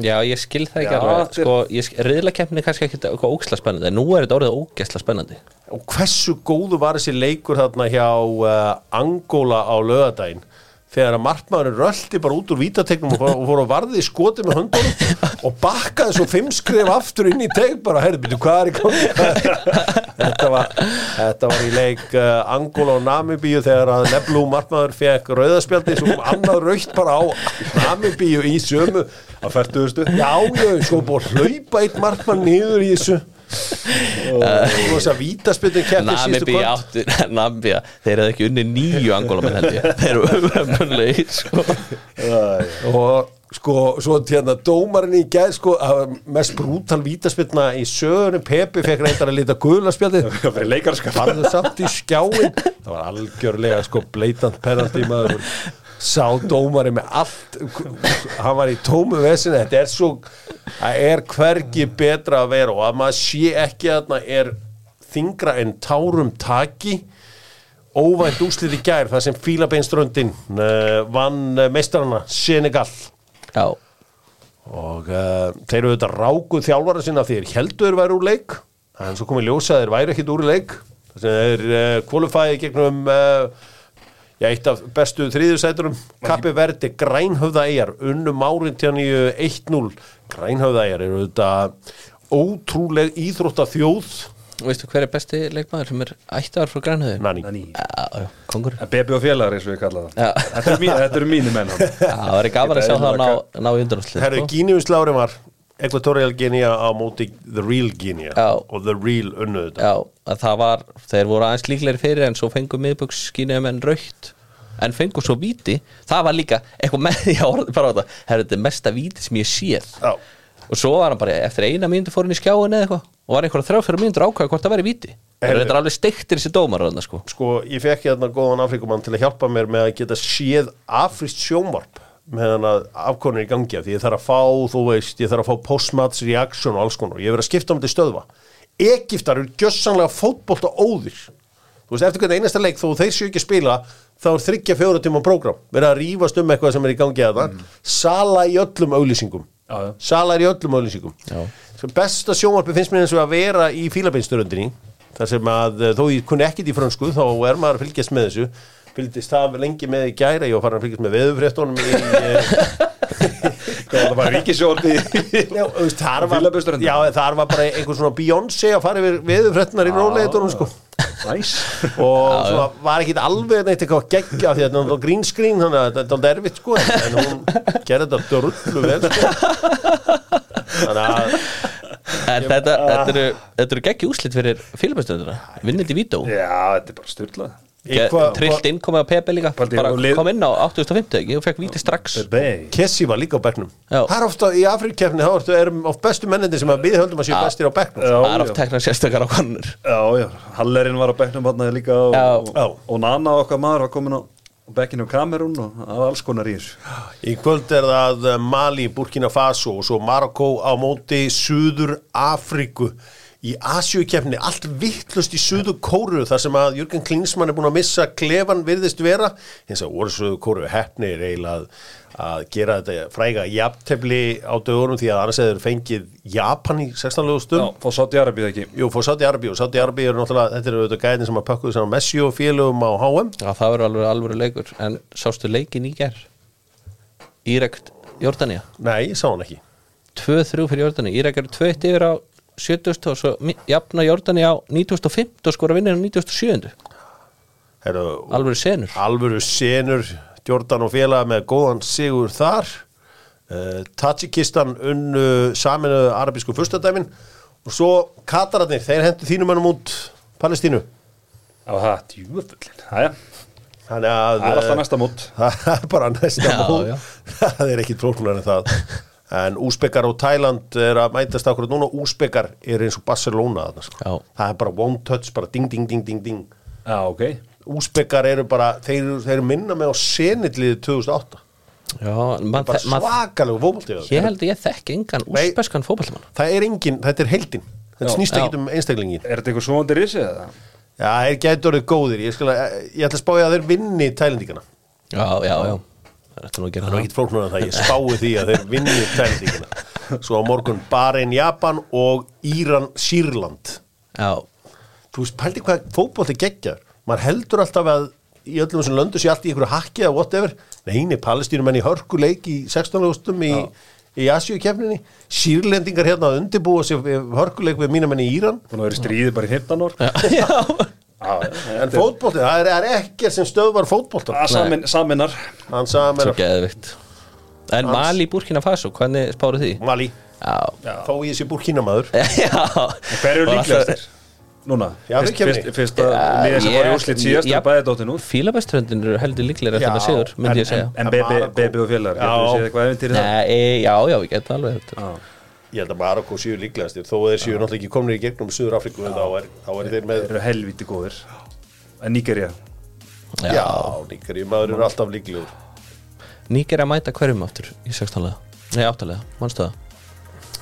Speaker 2: Já, ég skil það ekki
Speaker 3: Já,
Speaker 2: alveg. sko, ég skil- riðlakeppni er kannski ekki eitthvað ógisla spennandi en nú er þetta orðið ógisla spennandi.
Speaker 1: Og hversu góðu var þessi leikur þarna hjá uh, Angola á lögadaginn þegar að markmaðurinn röldi bara út úr vítategnum og, fór- að varði í skoti með höndunum og bakkaði svo fimm skrif aftur inn í teg bara, herri, byrju, hvað er í gangi? Þetta var, þetta var í leik uh, Angola og Namibíu þegar að Neblú markmaður fekk rauðaspjaldi svo annað raukt bara á Namibíu í sömu
Speaker 3: Að færtuðustu
Speaker 1: Já, já, sko búið að hlaupa eitt markmann niður í þessu og þess að vítaspjöldin keppni síðustu
Speaker 2: áttur, Namibí þeir eru ekki unni nýju angólamenn held ég. Þeir eru umömmulegir sko.
Speaker 1: og sko, svo hérna dómarinn í gæð sko, að mest brútal vítaspjölna í sögunum, Pepi fekk reyndar að lita guðlaspjaldið
Speaker 3: Það
Speaker 1: í skjáin það var algjörlega sko bleitant penalty maður sá dómari með allt hann var í tómu vesinu þetta er svo, það er hvergi betra að vera og að maður sé ekki að það er þingra en tárum taki óvænt úslið í gær þar sem Fílabeinströndin uh, vann uh, meistarana Senegal.
Speaker 2: Já,
Speaker 1: og uh, þeir eru auðvitað rákuð þjálfara sinna þeir heldur væri úr leik en svo komið ljósa þeir væri ekkit úr leik. Þess að þeir uh, kvalifæði gegnum uh, já, eitt af bestu þriðusæturum Kappi Verdi Grænhöfða Eyjar unnum árin til hann í 1-0 Grænhöfða Eyjar eru auðvitað ótrúleg íþrótta þjóð
Speaker 2: veistu hver er besti leikmaður sem er ættar frá grænhöðu?
Speaker 1: Nani.
Speaker 2: Kongur
Speaker 3: Bebi og félagar eins og við kalla það.
Speaker 2: Já.
Speaker 3: Þetta eru mín, þetta mínir menn
Speaker 2: það var ekki gaman að sjá það að ná, ná í undanúsli
Speaker 1: Herru, Gíniuslári var Equatorial Guinea á móti The Real Guinea
Speaker 2: Já.
Speaker 1: og The Real unnu þetta.
Speaker 2: Já, að það var, þeir voru aðeins líklegri fyrir en svo fengu miðböksskínum en raukt en fengu svo víti það var líka eitthvað með því að orða bara á þetta þetta er mesta víti sem ég séð
Speaker 1: Já.
Speaker 2: og svo var hann bara eftir eina mínútu fór hann í skjáin eða eitthvað og var einhverja þrjá fyrir mínútur ákvæða hvort það væri víti
Speaker 1: Heyrðu.
Speaker 2: þetta er alveg steiktir þessi dómar þarna, sko.
Speaker 1: sko, ég fekk hérna góðan Afrikumann til að hjálpa mér með að geta séð afrist sjónvarp meðan að afkonur í gangi af því ég þarf að fá, þú veist, ég þarf að fá postmats reaction og alls konar, ég verð að skipta um þetta stöðva Egiptar eru gjössanlega fótbolt og óðir. Þú veist, eftir hvernig einasta leik þó þeir séu ekki spila þá er þryggja fjóra tíma prógram. Verið að rífast um eitthvað sem er í gangi að það. Sala í öllum auglýsingum.
Speaker 3: Já, já.
Speaker 1: sala er í öllum auglýsingum.
Speaker 2: Já.
Speaker 1: Svo besta sjónvarpi finnst mér eins og að vera í fílabeinsturöndinni þar sem að eh, þó ég kunni ekkit í frönsku þá er maður að fylgjast með þessu. Fylgdist það lengi með í gæra ég var farin að fylgjast með veðufréttunum í eh,
Speaker 3: það
Speaker 1: já, var, já, þar var bara einhver svona Beyoncé að fara yfir veðufréttunar í róleitunum sko.
Speaker 3: Næs
Speaker 1: og svona var ekki alveg neitt eitthvað geggja því að þetta var green screen þannig að þetta er erfitt sko en hún gerði þetta drullu vel sko. Þannig að
Speaker 2: en þetta, þetta eru, þetta eru geggi úslit fyrir fílabæstönduna vinnandi vító.
Speaker 3: Já, þetta er bara styrlað
Speaker 2: trillt inn komið á Pepe líka
Speaker 3: Paldi,
Speaker 2: bara kom inn á 850 ekki og fekk víti strax.
Speaker 1: Kessi var líka á bekknum.
Speaker 2: Já.
Speaker 1: Það er ofta í Afrikkefni þá ertu erum oft bestu mennindi sem að við höldum að séu bestir á bekknum.
Speaker 3: Já,
Speaker 2: það er
Speaker 3: já.
Speaker 2: oft tekna sérstakar á
Speaker 3: já, Hallerinn var á bekknum hann líka og,
Speaker 2: Já.
Speaker 3: og, og Nana okkar maður var komin á bekkinu Kamerún og alls konar í þessu.
Speaker 1: Í kvöld er það eh, Mali, Burkina Faso og svo Marokko á móti Suður Afriku í Asjúkefni, allt vittlust í Suður Kóru þar sem að Jürgen Klinsmann er búin að missa klefan virðist vera. Eins og voru Suður Kóru hefnir eiginlega að, að gera þetta fræga jafntefli á dögunum því að annars hefur fengið Japan í 16 lögu
Speaker 3: Já,
Speaker 1: stund
Speaker 3: fór Sátti Arabíð ekki?
Speaker 1: Jú, fór Saudi Arabi og Saudi Arabi er náttúrulega, þetta eru auðvitað gæðin sem að pakkuðu saman Messi og félögum á HM
Speaker 2: Já, það verður alveg alveg leikur. En sástu leikin í ger Írekt, Jordania
Speaker 1: Nei, ég sá hann ekki.
Speaker 2: 2-3 fyrir Jordania Írek eru 2-1 yfir á 70 og svo jafna Jordania á 95 og skora vinnir á 97
Speaker 1: Heru,
Speaker 2: Alveg senur.
Speaker 1: alvöru senur Jordan og félaga með góðan sigur þar. Uh, Tajikistan unnu saminuðu arabísku fyrstadæmin og svo Katararnir, þeir hendur þínum önum út Palestínu.
Speaker 3: Já, það, djúfullin Æja,
Speaker 1: þannig að
Speaker 3: það er alltaf
Speaker 1: eh,
Speaker 3: næsta mót.
Speaker 1: það er bara næsta
Speaker 2: Já,
Speaker 1: mót.
Speaker 2: já.
Speaker 1: það er ekki flóknar en það en Úsbekar og Thailand er að mætast akkurat núna. Úsbekar er eins og Barcelona þarna, sko.
Speaker 2: Já.
Speaker 1: það er bara one touch, bara ding ding ding ding ding.
Speaker 3: Já, ok.
Speaker 1: Úsbekar eru bara þeir, þeir minna með á senilliði 2008
Speaker 2: Já, man,
Speaker 1: bara
Speaker 2: man,
Speaker 1: svakalegu fótbolti
Speaker 2: ég held að ég þekki engan úsbeskan fótballmann
Speaker 1: það er engin, þetta er heldin þetta
Speaker 3: Já.
Speaker 1: snýst ekki um einstaklingin
Speaker 3: Er þetta eitthvað svoandi risið eða?
Speaker 1: já, þeir gætu orðið góðir. Ég, skal, ég ætla að spája að þeir vinni tælendingana.
Speaker 2: Já, já, já Það er eftir nú að gera
Speaker 1: það er
Speaker 2: það.
Speaker 1: flóknur það, ég spái því að þeir vinni tælendingana svo á morgun Bahrein Japan og Íran Sýrland.
Speaker 2: Já,
Speaker 1: þú veist, pældi hvað fótbolti geggjar maður heldur alltaf að í öllum þessum löndu sé allt í einhverju hakki eða whatever. Neini, palestínumenn í hörkuleik í 16 lögustum í, í Asíukefninni sýrlendingar hérna að undirbúa sér við hörkuleik við mínamenn í Íran.
Speaker 3: Búin að vera í stríði bara í 15 ár.
Speaker 2: Já,
Speaker 1: en fótbolti, það er, er ekkert sem stöðvar fótbolta.
Speaker 3: Ah, samin, Saminar
Speaker 2: svo geðvikt En Mali Burkina Faso, hvernig spáru því?
Speaker 1: Mali,
Speaker 2: Já,
Speaker 1: þó ég sé búrkínamaður
Speaker 2: já.
Speaker 3: Hver eru
Speaker 2: Og
Speaker 3: líklegastir? Núna,
Speaker 1: Já,
Speaker 3: fyrst, fyrst,
Speaker 1: í.
Speaker 3: fyrst að liða sem bara í úrslit síðast er bæðið dóttir nú.
Speaker 2: Fílabeströndin eru heldur líklega eftir það sigur, myndi ég segja.
Speaker 3: En Bebi og félagar, getur við séð eitthvað eventýri það?
Speaker 2: Nei, já, já, ég get alveg þetta.
Speaker 3: Já.
Speaker 1: Ég held að Marokko séu líklegastir þó þeir séu náttúrulega ekki komnir í gegnum Suður Afriku þá er, þá er þeir með
Speaker 3: Þeir eru helviti góðir. En Nígerja
Speaker 1: já, líkari, maður eru alltaf líklegur.
Speaker 2: Níger að mæta hverjum aftur í sextalega Nei, áttalega, mannstu það?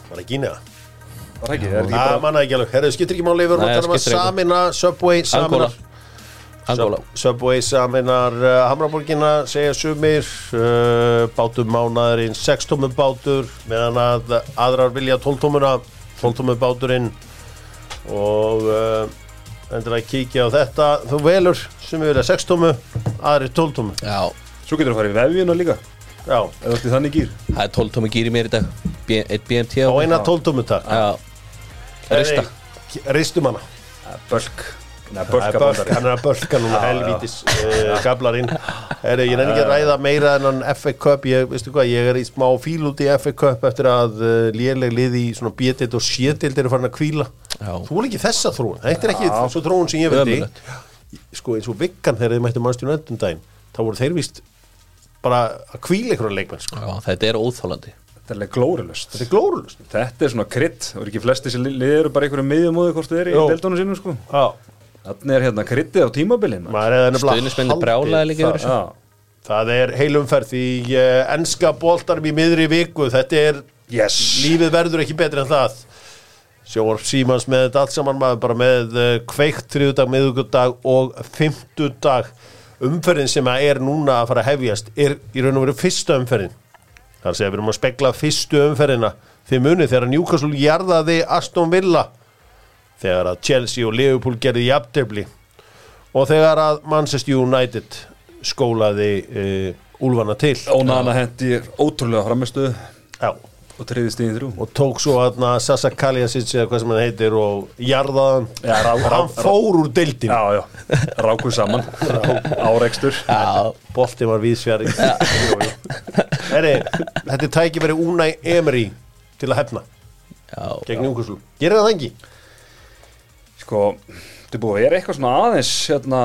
Speaker 1: Var það Gínea
Speaker 3: Var það ekki? Er ekki
Speaker 1: Það
Speaker 3: bara
Speaker 1: mannaði ekki alveg, herðu, skiptir ekki máli tala um samina Subway, Sub- Subway saminar uh, Hamraborgina, segja sumir uh, bátum mánaðurinn 6 tómu bátur meðan að aðrar vilja 12 tómuna 12 tómu báturinn. Og uh, endur að kíkja á þetta. Þú velur sem vilja 6 tómu aðrir 12 tómu.
Speaker 2: Já,
Speaker 3: Svo getur þú að fara í vefjuna líka.
Speaker 1: Já,
Speaker 3: Eða þú ert í þannig gýr
Speaker 2: það er 12 tómi gýr í mér í dag. B Eitt BMT
Speaker 1: á eina 12 tómu takk.
Speaker 2: Já, rista.
Speaker 1: Ristum hana
Speaker 3: Bölk
Speaker 1: Er hann er að bölka núna
Speaker 3: Já,
Speaker 1: helvítis uh, gablarinn. Heri, Ég nefnir ekki að ræða meira en hann FA Cup. Ég, veistu hvað, ég er í smá fíl út í FA Cup eftir að uh, léleg liði í svona B-dild og C-dild eru farin að kvíla
Speaker 2: Já.
Speaker 1: Þú er ekki þessa þróun, þetta er ekki svo þróun sem ég vildi.
Speaker 2: Ömurlegt.
Speaker 1: Sko eins og vikkan þegar þið mættu mannstjónu endum daginn þá voru þeir víst bara að kvíla einhverja leikmenn sko.
Speaker 2: Já, þetta er óþólandi
Speaker 3: Þetta er alveg glórulust
Speaker 1: Þetta er glórulust
Speaker 3: Þetta er svona krydd. Það er ekki flesti sem lið eru bara einhverju miðjumóðu hvort þið eru í
Speaker 1: Jó.
Speaker 3: deildónu sínum sko.
Speaker 1: Já,
Speaker 3: Þannig er hérna kryddið á tímabilin
Speaker 1: er haldið
Speaker 2: brjálaði líka þessu.
Speaker 3: Já,
Speaker 1: Það er heilumferð í uh, enska boltarum í miðri viku. Þetta er
Speaker 3: yes.
Speaker 1: lífið verður ekki betri en það. Sjóar Símans með þetta allt saman maður bara með uh, kveikt þriðudag, miðugudag og fimmtudag. Umferðin sem að er núna að fara að hefjast er í raun og veru fyrsta umferðin. Þar segja við erum að spekla fyrstu umferðina. Þið munið þegar Newcastle jarðaði Aston Villa þegar að Chelsea og Liverpool gerði jafntefli og þegar að Manchester United skólaði uh, úlfana til.
Speaker 3: Ónana hendi ótrúlega framistuð
Speaker 1: Já.
Speaker 3: Og treyði stíðin þrjú.
Speaker 1: Og tók svo hann Sasa Kaljasic eða hvað sem hann heitir og jarðaðan
Speaker 3: Já, rá-
Speaker 1: og hann
Speaker 3: rá-
Speaker 1: fór úr deildin
Speaker 3: Já, já, rákuð saman. Árekstur.
Speaker 2: Já,
Speaker 1: bolti var víðsfjari Heri, þetta er tæki verið Unai Emery til að hefna
Speaker 2: já,
Speaker 1: gegn Júkoslu, gerir það ekki?
Speaker 3: Sko, þetta er búið að er eitthvað svona aðeins hérna,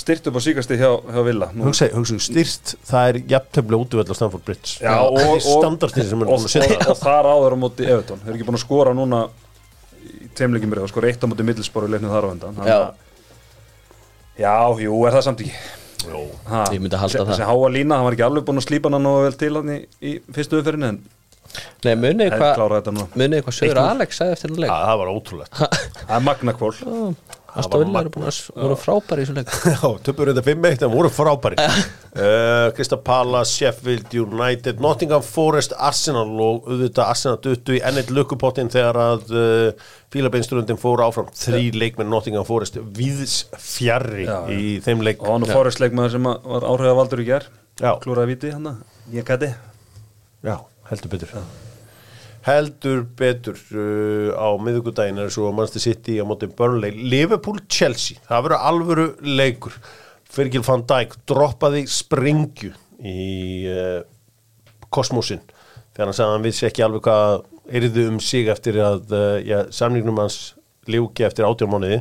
Speaker 3: styrt upp á síkasti hjá, hjá Villa
Speaker 1: hugsa, hugsa, styrst, það er jafntöfli útvöld á Stamford Bridge
Speaker 3: Já, og,
Speaker 1: það
Speaker 3: og, og,
Speaker 1: að
Speaker 3: og, og þar áður á móti Evertón Þeir eru ekki búin að skora núna í tveimleikim byrja, skora eitt á móti middilsbóru leiknum þar á endan Þannig
Speaker 2: Já.
Speaker 3: að- Já, jú, er það samt ekki
Speaker 1: Jó.
Speaker 3: ha,
Speaker 2: Ég myndi halda
Speaker 3: se-
Speaker 2: það.
Speaker 3: Háa lína, hann var ekki alveg búin að slípa hann nógu vel til hann í, í fyrstu umferðinu en
Speaker 2: Nei, munið hvað Söður Alex sagði eftir þennan leik?
Speaker 1: Já, það var ótrúlegt.
Speaker 3: Það er magnakvól
Speaker 2: Astóðilega eru búin að voru frábæri í þessu leik.
Speaker 1: Já, töpur þetta 5-1 en voru frábæri uh, Krista Palace, Sheffield United Nottingham Forest, Arsenal og auðvitað Arsenal duttu í ennett lukkupottin þegar að uh, fílabeinstrundin fór áfram þrý leikmenn Nottingham Forest. Viðs fjarrri
Speaker 3: Já,
Speaker 1: í þeim leik.
Speaker 3: Og hann og Forrest leikmaður sem að- var áhrifavaldur í ger
Speaker 1: Já.
Speaker 3: klúraði viti hann ég gæti.
Speaker 1: Já, heldur betur. Heldur betur uh, á miðugudaginn er svo Manchester City á móti Burnley. Liverpool Chelsea, það verður alvöru leikur. Virgil van Dijk droppaði springju í uh, kosmosin þegar hann sagði að hann vissi ekki alveg hvað yrðu um sig eftir að uh, já, samningnum hans ljúki eftir átjármániði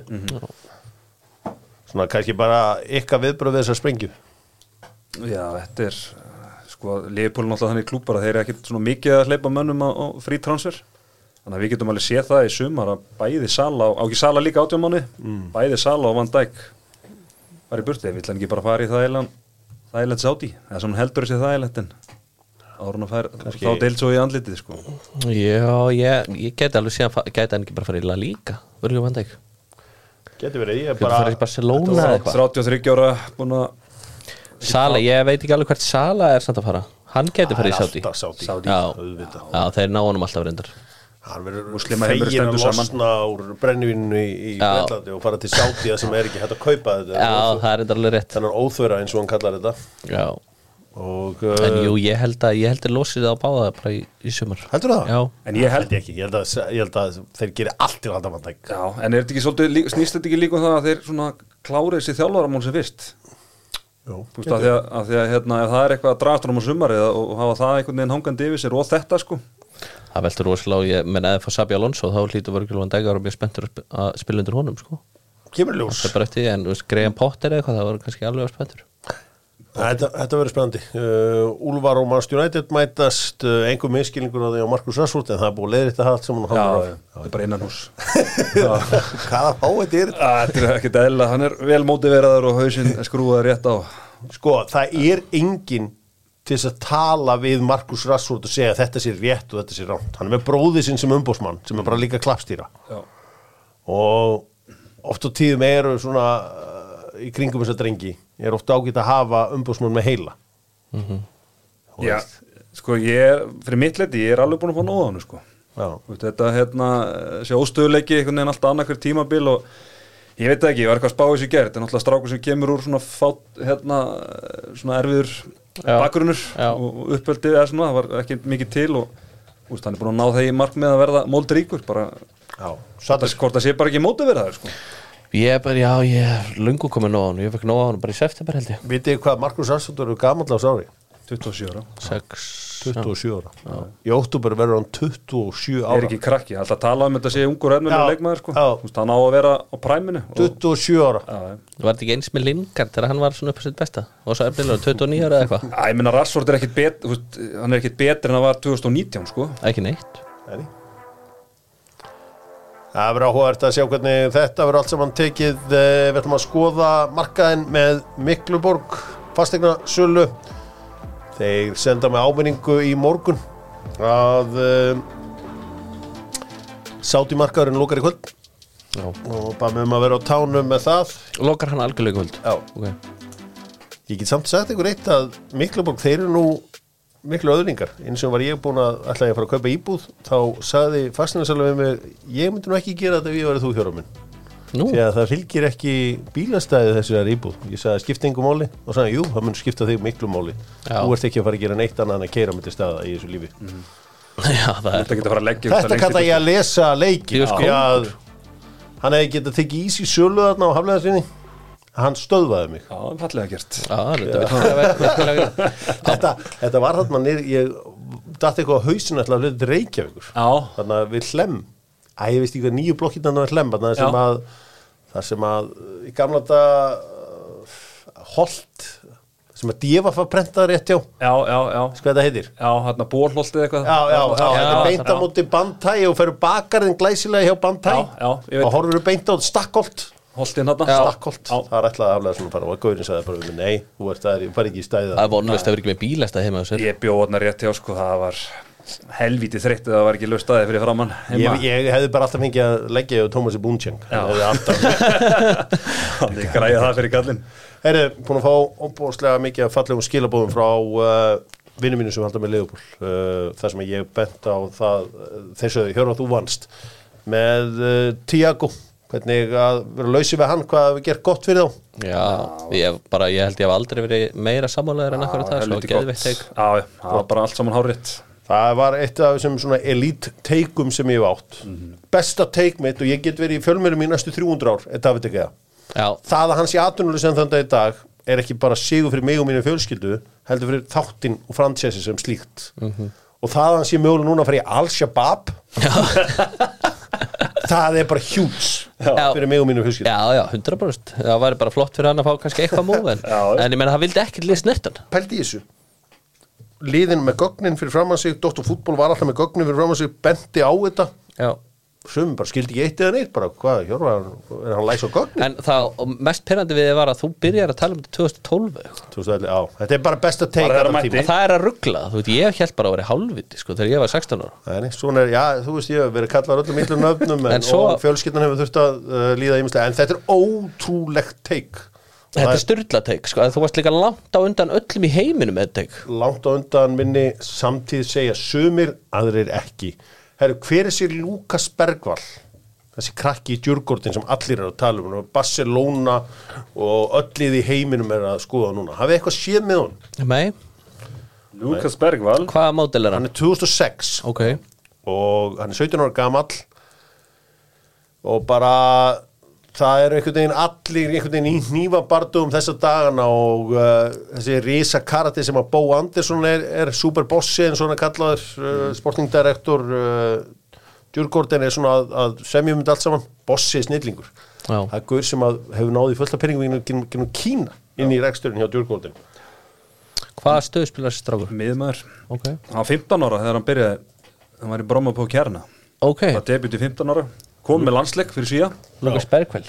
Speaker 1: svona kannski bara ykkar viðbröð við þessar sprengju?
Speaker 3: Já þetta er sko Leopold náttúrulega þannig klúpar að þeir eru ekkit svona mikið að hleypa mönnum á, á frí transfer. Þannig að við getum alveg séð það í sumar að bæði Sala á ekki Sala líka átjámáni mm. bæði Sala og Van Dijk var í burti, við ætlum ekki bara að fara í það eilan það eilan sáti, er svona heldur þessi það eilan en árun að fær þá deilt svo í andlitið sko.
Speaker 2: Já, ég, ég geti alveg síðan geti hann ekki bara farið í La Liga Virgil van Dijk?
Speaker 1: Geti verið, ég er bara
Speaker 2: farið í Barcelona eða eitthvað?
Speaker 3: 33 ára búin að
Speaker 2: Sala, ég veit ekki alveg hvert Sala er samt að fara. Hann geti farið í
Speaker 1: Sáti,
Speaker 3: Sádi.
Speaker 2: Já,
Speaker 1: auðvitað.
Speaker 2: Já, þeir ná honum alltaf reyndar.
Speaker 1: Hann verður fegin að
Speaker 3: stendur saman.
Speaker 1: losna úr brennivinu í. Bretlandi og fara til Sáti sem er ekki hægt að kaupa þetta.
Speaker 2: Já, það er reyndar alveg rétt.
Speaker 1: Þannig óþvöra eins og hann kallar þetta.
Speaker 2: Já,
Speaker 1: og
Speaker 2: en
Speaker 1: uh,
Speaker 2: jú, ég held að ég held að losið á báða bara í, í sumar.
Speaker 1: Heldur það?
Speaker 2: Já,
Speaker 3: En ég held
Speaker 1: ekki, ég held að, ég held að þeir gerir allt til að vandæk
Speaker 3: Já, en er þetta ekki svolítið, lí- snýst þetta ekki líka um það að þeir svona klárið sér þjálfaramál sem fyrst Þú veist, að því að, að, því að hérna, það er eitthvað að dragast honum á sumarið og, og hafa það einhvern veginn hangandi yfir sér og þetta sko.
Speaker 2: Það veltur rosalega og ég menn eða fór Sabi Alonso þá hlýtur Virgil van Dijk að vera mjög spenntur að sp- að spila undir honum sko.
Speaker 1: Kemur ljós.
Speaker 2: Það er bara eftir en Graham Potter eða eitthvað það var kannski alveg spenntur
Speaker 1: Þetta, þetta verður spennandi. Uh, Úlfar og Manchester United mætast uh, einhver miskilningur á því á Markus Rashford en það er búið leiðritt að hafa allt sem hann á.
Speaker 3: það er bara innan hús
Speaker 1: Hvaða fá þetta er þetta?
Speaker 3: Er ekkert eðla, hann er vel mótiveraður og hausinn skrúðar rétt á.
Speaker 1: Sko, það er enginn til þess að tala við Markus Rashford og segja að þetta sé rétt og þetta sé ránt hann er með bróði sinn sem umbósmann sem er bara líka klappstýra.
Speaker 3: Já,
Speaker 1: og oft á tíðum eru svona uh, í kringum þess að drengi er oft ágætt að hafa umbósmann með heila Þú
Speaker 3: Já
Speaker 1: veist.
Speaker 3: sko ég, fyrir mitt leiti, ég er alveg búin að fá nóða hann sko
Speaker 1: Já.
Speaker 3: Þetta hérna, sé óstöðuleiki einhvern veginn alltaf annað hver tímabil og ég veit það ekki, ég var eitthvað að spá þessu gert en náttúrulega strákur sem kemur úr svona fát, hérna, svona erfiður
Speaker 2: Já.
Speaker 3: bakgrunnur
Speaker 2: Já.
Speaker 3: og uppeldi eða svona, það var ekki mikið til og úst, hann er búin að ná þegar mark með að verða moldríkur, bara
Speaker 1: Já,
Speaker 3: það
Speaker 1: Satt
Speaker 3: er hvort það sé bara ekki mótiveraður sko.
Speaker 2: Ég er bara, já, ég er lungu komið nóg á hann Ég fekk nóg á hann bara í september held ég
Speaker 1: Vitið þið hvað Markus Rashford eru gamall á sári?
Speaker 3: 27 ára
Speaker 2: 6
Speaker 1: 27 ára Í óttúber verður hann 27 ára
Speaker 3: er ekki krakki, alltaf að tala um þetta sé ungur efnilega
Speaker 1: Já,
Speaker 3: leikmaður sko.
Speaker 1: já.
Speaker 3: Þú veist, hann á að vera á præminu og,
Speaker 1: 27 ára
Speaker 3: já, já.
Speaker 2: Var þetta ekki eins með Lingard þegar hann var svona upp á sitt besta og svo er byrjulega 29 ára eða eitthvað
Speaker 3: Æ, ég meina Rashford er ekkit bet, þú veist, hann er ekkit betri en hann var 2019 sko.
Speaker 2: Ekki neitt
Speaker 1: Nei. Það verður áhugavert að sjá hvernig þetta verður allt saman tekið. Eh, Við ætlum að skoða markaðin með Mikluborg fastegna sölu Þeir senda með áminningu í morgun að um, sáti markaðurinn lókar í kvöld.
Speaker 2: Já.
Speaker 1: og bara með um að vera á tánum með það.
Speaker 2: Lokar hann algjörlega kvöld?
Speaker 1: Já.
Speaker 2: Ok.
Speaker 1: Ég get samt sagt ykkur eitt að Mikluborg, þeir eru nú miklu öðlingar eins og var ég búin að ætla ég að fara að kaupa íbúð þá við mig ég myndi nú ekki gera þetta ef ég verið þú hjóra minn.
Speaker 2: Nú,
Speaker 1: því að það fylgir ekki bílastæði þessari íbúð. Ég sagði skipta yngu máli? Og sagði jú, það mun skipta þig miklu máli.
Speaker 2: Já.
Speaker 1: þú ert ekki að fara að gera neitt annað en að keira með til staða í þessu lífi.
Speaker 2: Já, það er
Speaker 3: Þetta að að
Speaker 1: kalla ég að lesa leiki
Speaker 2: er
Speaker 1: því að hann hefði getað tekið ís í sölu þarna á hafleðarsinni hann stöðvaði mig.
Speaker 3: Já, fallega gert.
Speaker 2: Já, þetta
Speaker 1: þetta, þetta var þarna niður ég datt eitthvað á hausinu ætla að hluta til Reykjavíkur.
Speaker 3: Já,
Speaker 1: þannig að við hlem Æ, ég veist ekki hvað nýju blokkinn þannig að hlem þarna sem að það sem að í gamla þetta holt sem að djefa að prenta rétt hjá.
Speaker 3: Já, já, já.
Speaker 1: Hvað þetta heitir?
Speaker 3: Já, hérna bólholtið eitthvað.
Speaker 1: Já, já, já, þetta er beint á
Speaker 2: já.
Speaker 1: móti bandtæ og ferur bakarinn glæsilega hjá bandtæ
Speaker 3: Já, já, ég
Speaker 1: og horfur beint á stakkholt
Speaker 3: Holtið hérna
Speaker 1: stakkholt, það er að aflega svona fara. Og gaurin sagði bara nei, þú ert það, ég fari ekki í stæði.
Speaker 2: Það er vonlust að vera ekki með bílasta heima á sér.
Speaker 3: Ég bjóð hérna rétt hjá sko, það var helvítið þreytt það var ekki löst aðeins fyrir framann heima.
Speaker 1: ég, ég hefði bara alltaf fengið að leggja hjá Tómasi alltaf.
Speaker 3: Þannig ég græði það fyrir kallinn
Speaker 1: Herri, búin að fá óbúðslega mikið af fallegum skilabóðum frá uh, vinnum mínu sem halda með Leopold. Uh, þar sem ég bent á það uh, þessu, hjörna þú vannst. Með uh, Tiago hvernig að vera lausið við hann hvað við gert gott fyrir þá?
Speaker 2: Já, ég, bara, ég held ég hef aldrei verið meira sammálaður en akkur það, svo geðveitt teik.
Speaker 3: Já, það var bara allt saman hárétt
Speaker 1: það var eitt af þessum svona elite teikum sem ég hef átt. Besta teik mitt og ég get verið í fjölmjörnum í næstu 300 ár, er David ekki það
Speaker 2: Já,
Speaker 1: það að hans í atvinnuleg sem þannig í dag er ekki bara sigur fyrir mig og mínu fjölskyldu heldur fyrir þáttinn og fransessi sem slíkt. Og það að hann sé mögulega núna að það er bara hjúts fyrir mig og mínu fjölskyldu.
Speaker 2: Já, já, 100% Það væri bara flott fyrir hann að fá kannski eitthvað múð en, en ég menna, það vildi ekkert lið snettan
Speaker 1: pældi í þessu. Liðin með gögnin fyrir framann sig Dr. Fútból var alltaf með gögnin fyrir framann sig benti á þetta.
Speaker 2: Já,
Speaker 1: sumum bara skildi ekki eitt eða neitt bara hvað, Hjörvar, er hann læs og gögn
Speaker 2: En það mest perrandi við þið var að þú byrjar að tala um þetta 2012 eitthvað.
Speaker 1: 2011, á, þetta er bara besta teik
Speaker 3: Bara þegar
Speaker 1: allan
Speaker 3: mætti.
Speaker 1: tímann.
Speaker 2: Það er að ruggla, þú veit, ég held bara að vera hálfviti sko, þegar ég var 16 ára.
Speaker 1: Nei, er, já, þú veist, ég hef verið kallar öllum illum nöfnum en,
Speaker 2: En svo-
Speaker 1: og fjölskyldan hefur þurft að uh, líða ímislega, en þetta er ótrúlegt teik.
Speaker 2: Þetta er styrlateik, sko, þú varst líka langt á undan öllum í heiminum með teik.
Speaker 1: Langt á undan minni samtíð segja sumir, aðrir ekki Herru, hver er sér Lukas Bergvall? Þessi krakki í djurgordin sem allir eru að tala um, og Barcelona og öllið í heiminum er að skoða núna. Hafið eitthvað séð með hún?
Speaker 2: Nei,
Speaker 3: Lukas Bergvall.
Speaker 2: Hvaða mótil er
Speaker 1: Hann?
Speaker 2: Hann?
Speaker 1: er 2006
Speaker 2: Ok,
Speaker 1: og hann er 17 ára gamall. Og bara það eru einhvern veginn allir einhvern veginn í hnífabardum þessa dagana og uh, þessi risa karate sem að Bó Andersson er, er superbossi en svona kallaður uh, sportingdirektor uh, Djurgården er svona að, að semjum þetta allt saman. Bossi snillingur.
Speaker 2: Já.
Speaker 1: það er gaur sem að hefur náði fullt af penningum genum, genum Kína inn í reksturinn hjá Djurgården
Speaker 2: hvaða stöðu spilar þessi strákur?
Speaker 3: miðmaður
Speaker 2: Ok,
Speaker 3: hann var 15 ára þegar hann byrjaði hann var í Bromma på kjarna.
Speaker 2: Ok,
Speaker 3: það debuti 15 ára kom með landsleik fyrir síða
Speaker 2: Lukas Bergvall.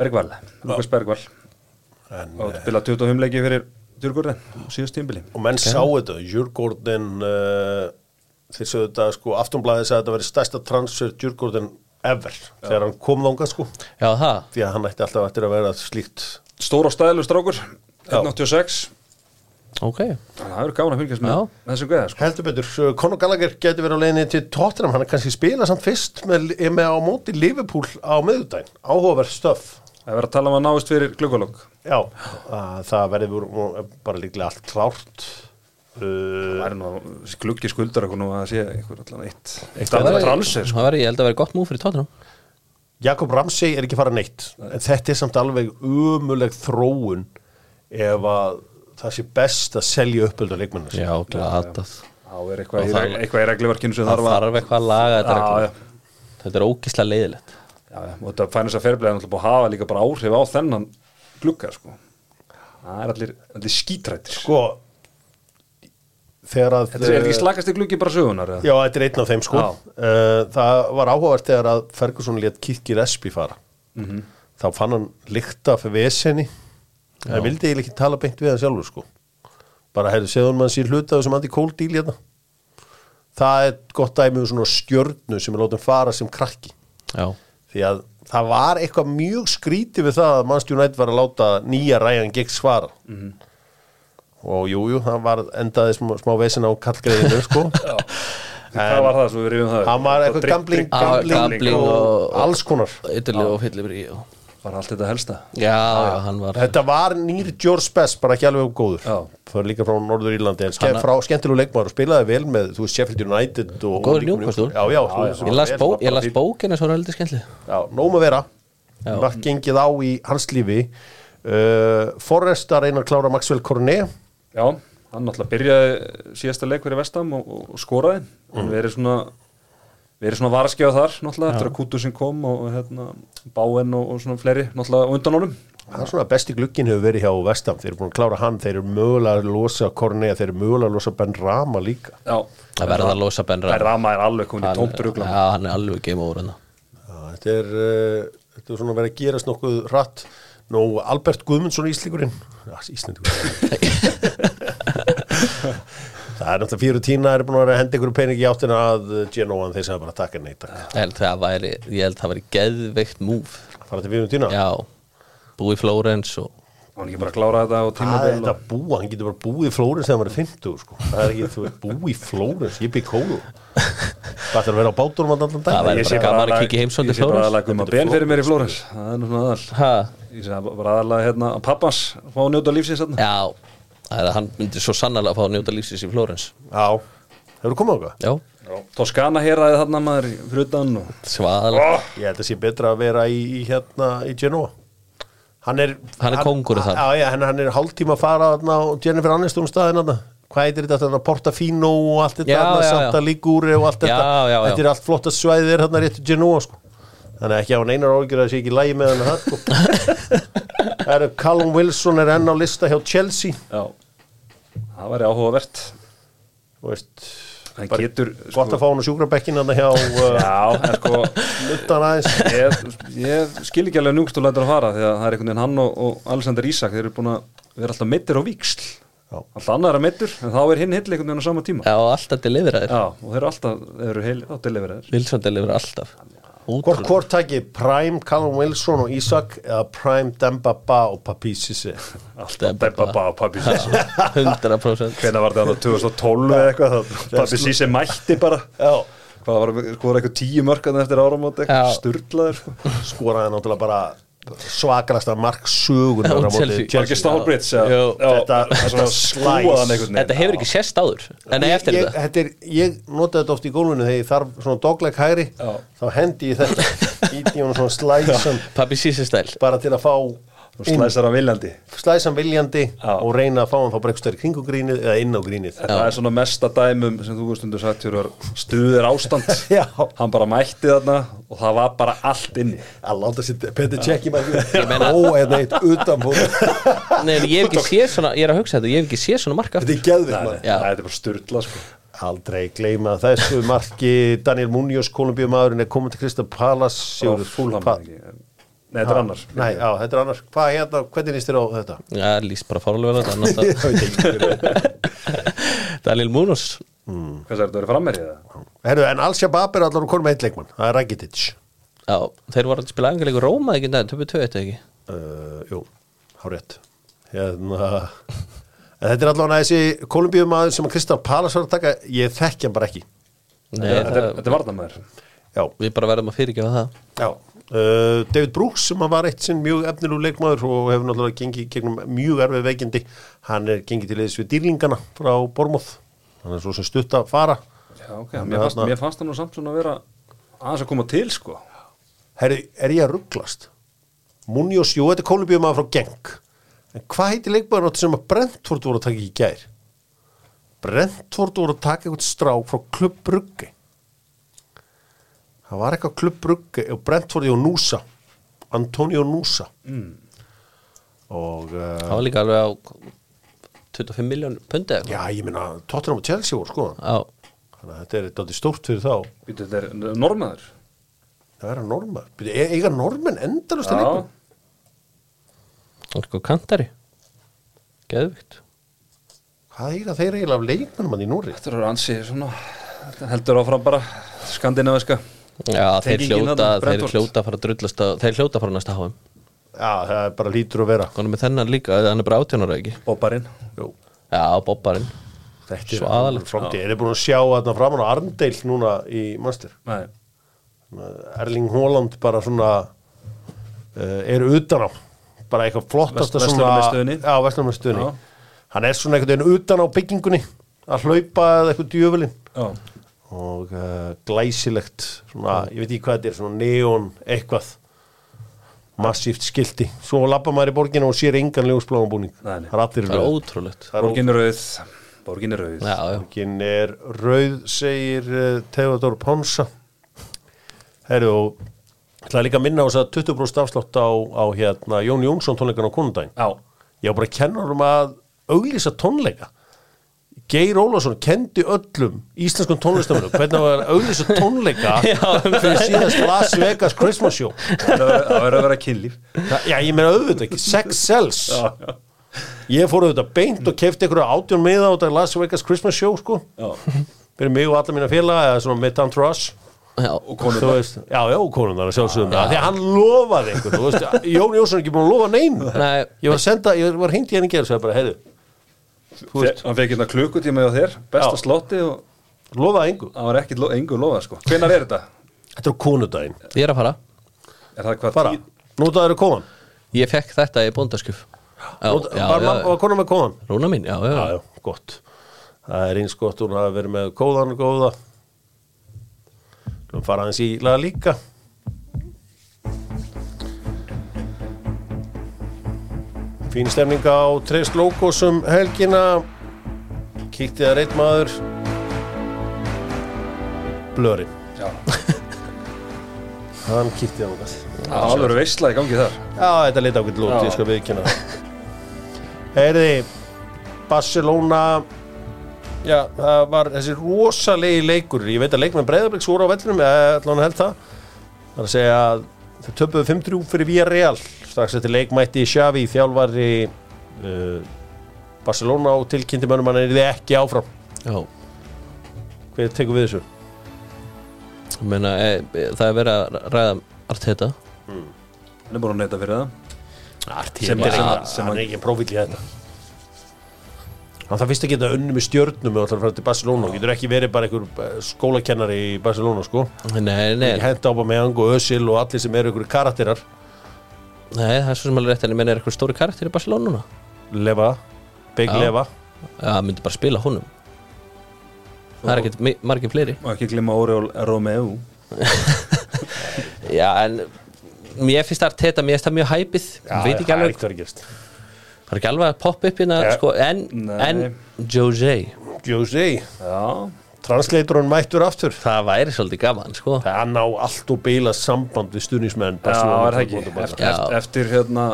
Speaker 3: Bergvall. Lukas Bergvall. Og spilaði 25 leiki fyrir Djurgården síðast tímbili
Speaker 1: og menn sá þetta. Djurgården uh, þeir sögðu þetta sko aftonblæði sagði að þetta veri stærsta transfer Djurgården ever þegar hann kom þangað sko.
Speaker 2: Já,
Speaker 1: því að hann ætti alltaf eftir að vera slíkt
Speaker 3: stór og stæðlu strákur. 186
Speaker 2: ok.
Speaker 3: Það er gaman að fylgjast með
Speaker 2: Já.
Speaker 3: þessum gæða sko.
Speaker 1: heldur betur, uh, Conor Gallagher getur verið á leiðinni til Tottenham, hann er kannski spila samt fyrst með, með á móti Liverpool á miðudaginn, áhugaverð stöf.
Speaker 3: Það er verið að tala um að náist fyrir glukkalokk
Speaker 1: já, að það verður bara líklega allt klárt.
Speaker 3: Það
Speaker 1: uh,
Speaker 3: er nú glukki skuldar eitthvað nú að sé eitthvað allan eitt eitt
Speaker 2: Það
Speaker 3: transfer sko.
Speaker 2: það væri, ég held að vera gott múf fyrir tóttunum
Speaker 1: Jakob Ramsey er ekki fara neitt. En þetta er samt alveg umuleg þróun ef að það sé best að selja uppöldu að leikmennu
Speaker 2: Já, glatað
Speaker 3: þá er eitthvað,
Speaker 2: það-
Speaker 3: eitthvað í regluverkinu sem
Speaker 2: Það
Speaker 3: þarf að
Speaker 2: þarf eitthvað að laga þetta
Speaker 3: Já,
Speaker 2: reglum. Þetta er ógislega leiðilegt
Speaker 3: já, já, og þetta fænir þess að ferblega náttúrulega búið að hafa líka bara áhrif á þennan glukka sko. það er allir, allir skítrættir
Speaker 1: sko þegar að
Speaker 3: þetta er, er ekki slakast í glukki bara sögunar eða?
Speaker 1: já, þetta er einn af þeim sko
Speaker 3: Já.
Speaker 1: uh, það var áhugavert þegar að Ferguson létt Kikki Respi fara
Speaker 3: Mhm.
Speaker 1: þá fann hann lykta fyrir vesenni það vildi eiginlega ekki tala beint við hann sjálfur sko. Bara hefði segðun maður sér hluta af þessum anti-cold deal hérna. Það er gott dæmi um svona stjörnu sem er látið fara sem krakki.
Speaker 2: Já,
Speaker 1: því að það var eitthvað mjög skrítið við það að Manchester United var að láta nýja Ryan Giggs fara.
Speaker 3: Mhm.
Speaker 1: og jújú, jú, það var endaði smá, smá vesin á kallgreiðinu sko.
Speaker 3: Hvað var það svo við rifum það
Speaker 1: hann var eitthvað gambling,
Speaker 2: Ah,
Speaker 1: gambling,
Speaker 2: gambling
Speaker 1: og,
Speaker 2: og-
Speaker 1: alls konar.
Speaker 2: Ytterlega og fyllibri Já,
Speaker 3: var allt þetta helsta?
Speaker 2: Já, já, hann var
Speaker 1: þetta var nýr George Best, bara ekki alveg góður.
Speaker 3: Já.
Speaker 1: fyrir líka frá Norður Írlandi en ske,
Speaker 2: Hann-
Speaker 1: frá skemmtilegu leikmaður og spilaði vel með þú veist Sheffield United og,
Speaker 2: Og góður Newcastle.
Speaker 1: já, já,
Speaker 2: Ég las, bó, ég las bókina svo heldur skemmtli
Speaker 1: Já, nóg með vera.
Speaker 2: Já.
Speaker 1: Mark gengið á í hans lífi. Uh, Forrest að reyna að klára Maxwell Cornet.
Speaker 3: Já, hann náttúrulega byrjaði síðasta leik fyrir vestam og, og skoraði.
Speaker 1: Mm.
Speaker 3: hann verið svona verið svona varaskjöða þar náttúrulega eftir að Kutusin kom og, hérna, Báen og, og svona fleiri náttúrulega á undan honum.
Speaker 1: Það er svona besti glukkin hefur verið hjá Vestam Þeir eru búin að klára hann, þeir eru mögulega að losa Cornet, þeir eru mögulega að losa Ben Rama líka.
Speaker 3: Já,
Speaker 2: Það verða að losa Ben
Speaker 3: það er
Speaker 2: Rama
Speaker 3: rama er alveg komin í tómt rugla
Speaker 2: Já, hann er alveg game over
Speaker 1: Já, þetta er uh, þetta er svona verið að gerast nokkuð hratt. Nú, Albert Guðmundsson Íslingurinn Já, Íslandurinn Það er náttúrulega fyrir tína er búin að vera að henda ykkur pening í áttina að Genoan þeir sem bara taka neitt
Speaker 2: Ég held það væri, það geðveikt múf
Speaker 1: fara til fyrir tína?
Speaker 2: Já, búi í Flórens og
Speaker 3: hann ekki bara að klára þetta á
Speaker 1: Það er þetta
Speaker 3: og...
Speaker 1: búa, hann getur bara búið í Flórens þegar hann var 50 sko. það er ekki, þú veit, búið í Flórens ég bygg hólu Það ætlar að vera á bátunum allan
Speaker 2: Það
Speaker 1: dag
Speaker 2: væri
Speaker 3: Ég
Speaker 2: bara gaman að í heimsókn til
Speaker 3: ég sé bara
Speaker 2: Flórens.
Speaker 3: aðalega Gumma Ben fyrir mér í Flórens. Það er nú svona aðal.
Speaker 2: Ha,
Speaker 3: ég sé bara aðalega hérna að pappans fá að njóta lífsins
Speaker 2: Já, það er að hann myndi svo sannlega að fá að njóta lífsins í Flórens
Speaker 1: Já, hefur þú komið á okkar?
Speaker 2: Já,
Speaker 3: Toskana hér aðeins þarna maður fyrir utan og
Speaker 2: svaðalega
Speaker 1: Ég held að sé betra að vera í, í hérna í Genoa Hann er
Speaker 2: Hann er kóngurinn þar.
Speaker 1: Já, já, hann, hann er hálftíma að fara þarna á Jennifer Aniston staðin þarna Hvað heitir þetta, þarna Portofino og allt þetta,
Speaker 2: Já,
Speaker 1: þarna
Speaker 2: já, já.
Speaker 1: Santa Ligure og allt
Speaker 2: Já,
Speaker 1: þetta
Speaker 2: já, já.
Speaker 1: Þetta er allt flottast svæðir þarna rétt í Genoa sko. Þannig að ekki á neinar ágjör að það sé ekki lægi með hann það sko. Það Callum Wilson er enn á lista hjá Chelsea
Speaker 3: já, það væri áhugavert.
Speaker 1: Þú veist,
Speaker 3: hann
Speaker 1: Bara
Speaker 3: getur
Speaker 1: Gott að fá hann á sjúkrabekkin hann hjá uh,
Speaker 3: Já, en sko
Speaker 1: Nuttan aðeins.
Speaker 3: Ég, ég skil ekki alveg njúkst og lætur að fara því að það er einhvern veginn hann og, og Alexander Isak þeir eru búin að vera alltaf meittir á víksl
Speaker 1: Já.
Speaker 3: alltaf annar er meittur en þá er hinn hill einhvern veginn á sama tíma.
Speaker 2: Já, og alltaf deliveraðir
Speaker 3: Já, og þeir eru alltaf, þeir eru heil á deliveraðir
Speaker 2: Wilson delivera alltaf
Speaker 1: Hvort hvort takið Prime Callum Wilson og Isak eða Prime Demba Ba og Papi Sissi
Speaker 3: alltaf Beppa Bá, Pabbi Sissi
Speaker 2: 100%
Speaker 3: Hvenær var þetta 2012 eða eitthvað? Þá Pabbi Sissi mætti bara.
Speaker 1: Já.
Speaker 3: Hvað var, var eitthvað tíu mörkan eftir áramót sturlaður sko.
Speaker 1: skoraði náttúrulega bara svakalasta mark sögunar
Speaker 2: Já,
Speaker 1: á móti
Speaker 3: Stálbrits.
Speaker 1: Þetta-
Speaker 3: er
Speaker 1: slæs.
Speaker 2: Þetta hefur ekki sést áður En
Speaker 1: ég,
Speaker 2: eftir
Speaker 1: ég,
Speaker 2: þetta.
Speaker 1: er, ég nota þetta oft í gólfinu þegar ég þarf svona dogleg hægri
Speaker 3: Já.
Speaker 1: þá hendi ég þetta íti hún svona slæsan
Speaker 2: Pabbi Sissi stæl
Speaker 1: bara til að fá
Speaker 3: slæsar hann viljandi.
Speaker 1: Slæsan viljandi
Speaker 3: Já.
Speaker 1: og reyna að fá hann þá bara eitthvað kringu grínið eða inn á grínið.
Speaker 3: Það er svona mesta dæmum sem þú stundur sagt stuðir ástand.
Speaker 1: Já.
Speaker 3: hann bara mætti þarna og það var bara allt inni.
Speaker 1: Að láta sér Petur Tjekki ó eða eitt utan búin
Speaker 2: Nei, ég hef ekki séð svona Ég er að hugsa þetta Ég hef ekki séð svona mark
Speaker 1: þetta er
Speaker 2: Já.
Speaker 3: þetta er bara sturla sko.
Speaker 1: Aldrei gleyma þessu marki. Daniel Munoz, Kolumbíumadurinn er komin til Krista Palace.
Speaker 3: Og
Speaker 1: Sigurður,
Speaker 3: fúlham
Speaker 1: hvað-
Speaker 3: nei, þetta er annar
Speaker 1: Nei, já, þetta er annars. Hvað hérna, hvernig líst þér á þetta?
Speaker 2: Já, líst bara fárlega vel á þetta
Speaker 1: hvernig.
Speaker 2: Daniel Munoz.
Speaker 3: Hvað er þetta að vera frammerið það?
Speaker 1: Herru, en Al-Shabaab er allar koma með eitt leikmann Það er Rakitic.
Speaker 2: Já, þeir voru að spila engalega Róma ekki en töpu tvö þetta ekki?
Speaker 1: Uh, Jú, há rétt. Hérna En þetta er allavega þessi Kolumbíumadur sem að Krista Palace var að taka Ég þekki hann bara ekki.
Speaker 2: Nei,
Speaker 3: þetta, er,
Speaker 2: það,
Speaker 3: þetta er varnamæður
Speaker 1: Já,
Speaker 2: við bara verðum að fyrirgefa það.
Speaker 1: Já uh, David Brooks sem var eitt sinn mjög efnilú leikmaður og hefur náttúrulega gengið gegnum mjög erfið veikindi hann er gengið til þess við dýrlingana frá Bormóð hann er svo sem stutt að fara
Speaker 3: Já, okay. mér, fannst, mér fannst það nú samt svona að vera aðeins að koma til sko
Speaker 1: Herri, er ég að rugglast? Munoz, jú, þetta er Kolumbíumaður frá Genk en hvað heitir leikmaður sem að Brentford voru að taka í gær? Brentford voru að taka eitthvað strák frá Klubb Brugge það var eitthvað Klubb Brugge og Brentford og Núsa Antonio Núsa mm. og uh,
Speaker 2: Það var líka alveg á 25 miljón pundi eða
Speaker 1: já, ég minna Tottenham og Chelsea voru sko.
Speaker 2: Já,
Speaker 1: þannig að þetta er eitthvað stórt fyrir þá.
Speaker 3: Býtu, þetta er normaður
Speaker 1: það er að norma, Bíddu, e- eiga normen endalust að leikmann
Speaker 2: sko kantari. Geðvikt.
Speaker 1: Hvað eiga þeir eiginlega af leikmannum hann í Núri?
Speaker 3: Þetta er ansi svona þetta heldur áfram bara skandinaviska
Speaker 2: Já, þeir hljóta, þeir hljóta að fara að drullast að, þeir hljóta að fara að næsta HM
Speaker 1: Já, það er bara lítur að vera.
Speaker 2: Konum með þennan líka, er bara 18 ára ekki?
Speaker 3: Bobbarinn
Speaker 1: Jú,
Speaker 2: Já, bobbarinn.
Speaker 1: Þetta er
Speaker 2: Svaðalegt.
Speaker 1: framtíð. Er búin að sjá þarna framan á Arndeil núna í Manster?
Speaker 3: Nei,
Speaker 1: Erling Haaland bara svona uh, er utan á. Bara eitthvað flottasta
Speaker 3: Vest-
Speaker 1: svona
Speaker 3: verslunarmiðstöðinni.
Speaker 1: Já, Vestlunarmiðstöðinni
Speaker 3: Já.
Speaker 1: Hann er svona veginn utan á byggingunni að hlaupa eða eitthvað djöfulinn
Speaker 3: já,
Speaker 1: og uh, glæsilegt svona, ég veit ekki hvað þetta er, svona neon eitthvað. Massíft skilti, svo lappa maður í borginu og sér engan
Speaker 3: nei.
Speaker 1: það er
Speaker 2: ótrúlegt.
Speaker 1: Er
Speaker 3: borgin er rauð. Borgin er rauð.
Speaker 2: Já, já,
Speaker 1: Borgin er rauð, segir uh, Theodor Ponsa Herru, og Það er líka að minna á þess að 20% afslátt á, á hérna, Jón Jónsson tónleikan á konundaginn.
Speaker 3: Já,
Speaker 1: Ég var bara að kenna um að auglýsa tónleika. Geir Ólafsson kendi öllum íslenskum tónlistamönnum hvernig það var að auglýsa tónleika fyrir síðast Las Vegas Christmas Show.
Speaker 3: það verður að vera kynlíf
Speaker 1: já, ég meina auðvitað ekki. Sex sells.
Speaker 3: Já, já,
Speaker 1: Ég fór auðvitað beint og kefti einhverju átjón miða á þetta Las Vegas Christmas Show, sko.
Speaker 3: já
Speaker 1: Fyrir mig og alla mína félaga, eða svona Midtown Truss.
Speaker 2: já,
Speaker 3: Og
Speaker 1: veist, já, já, konundar að sjálfsögum það, því að hann lofaði einhver, þú veist, Jón Jónsson er ekki búin að lofa.
Speaker 2: Nei,
Speaker 1: Ég var að senda, ég var hengt í henni gerð og sagði bara, heyrðu,
Speaker 3: Hann fekk hérna klukkutíma hjá þér Besta
Speaker 1: Já.
Speaker 3: slotti og
Speaker 1: lofaði engu.
Speaker 3: það var ekkit lo- engu lofað sko Hvenær er þetta?
Speaker 1: Þetta er á konudaginn.
Speaker 2: ég er að fara
Speaker 3: Er það hvað?
Speaker 1: Bara,
Speaker 3: tí-
Speaker 1: notaður konan.
Speaker 2: Ég fekk þetta í bóndaskjöf
Speaker 1: var konan með konan.
Speaker 2: Rúna mín, já, já,
Speaker 1: Já, já, gott. Það er eins gott hún hafi verið með kóðan og góða. Þú fara hans í laga líka. Fín stemning á Tres Logos um helgina. Kíkti það reitt maður. Blörin.
Speaker 3: Já,
Speaker 1: Hann kíkti það ákvæð.
Speaker 3: það var alveg veistla í gangi þar
Speaker 1: Já, þetta leit ákveð lút,
Speaker 3: Já.
Speaker 1: ég skal viðkynna Heyriði Barcelona Já, það var þessi rosalegi leikur Ég veit að leikmenn Breiðabliks voru á vellinum eða allan held það Það er að segja að þau töpuðu 5-3 fyrir Villarreal. Strax eftir leikmætti Xavi þjálfari uh, Barcelona og tilkynnti mönnum hann er þið ekki áfram.
Speaker 2: Já,
Speaker 1: Hver tekur við þessu?
Speaker 2: ég meina, e, e, það er verið að ræða Arteta.
Speaker 3: Hann er búin að neyta fyrir það.
Speaker 1: Arti,
Speaker 3: Sem-
Speaker 1: sem,
Speaker 3: sem-
Speaker 1: hann er ekki prófíl í þetta Hann það fyrst að geta unni með stjörnum og að fara til Barcelona. Og getur ekki verið bara einhver eh, skólakennari í Barcelona sko.
Speaker 2: Nei, nei,
Speaker 1: ekki henda á bara með og Özil og allir sem eru einhverju karakterar.
Speaker 2: Nei, það er svo sem alveg rétt en ég meina er eitthvað stóri karakter í Barcelona núna?
Speaker 1: Leva, Big
Speaker 2: Já.
Speaker 1: Leva.
Speaker 2: Já, það myndi bara spila honum. Það er ekkert mi- margir fleiri.
Speaker 3: Og ekki glimma Oriol Romeo
Speaker 2: Já, en mér finnst Arteta, mér finnst það mjög hæpið.
Speaker 1: Já,
Speaker 2: Veit ekki
Speaker 1: það er
Speaker 2: alveg,
Speaker 1: ekkert að gerast
Speaker 2: það er ekki alveg að poppa upp hérna sko, En, en Jose.
Speaker 1: Jose,
Speaker 3: já,
Speaker 1: translatorun mættur aftur.
Speaker 2: Það væri svolítið gaman, sko.
Speaker 1: Það ná allt og beila samband við stuðnismenn
Speaker 3: já, það ekki?
Speaker 1: Barcelona.
Speaker 3: eftir, eftir, eftir hérna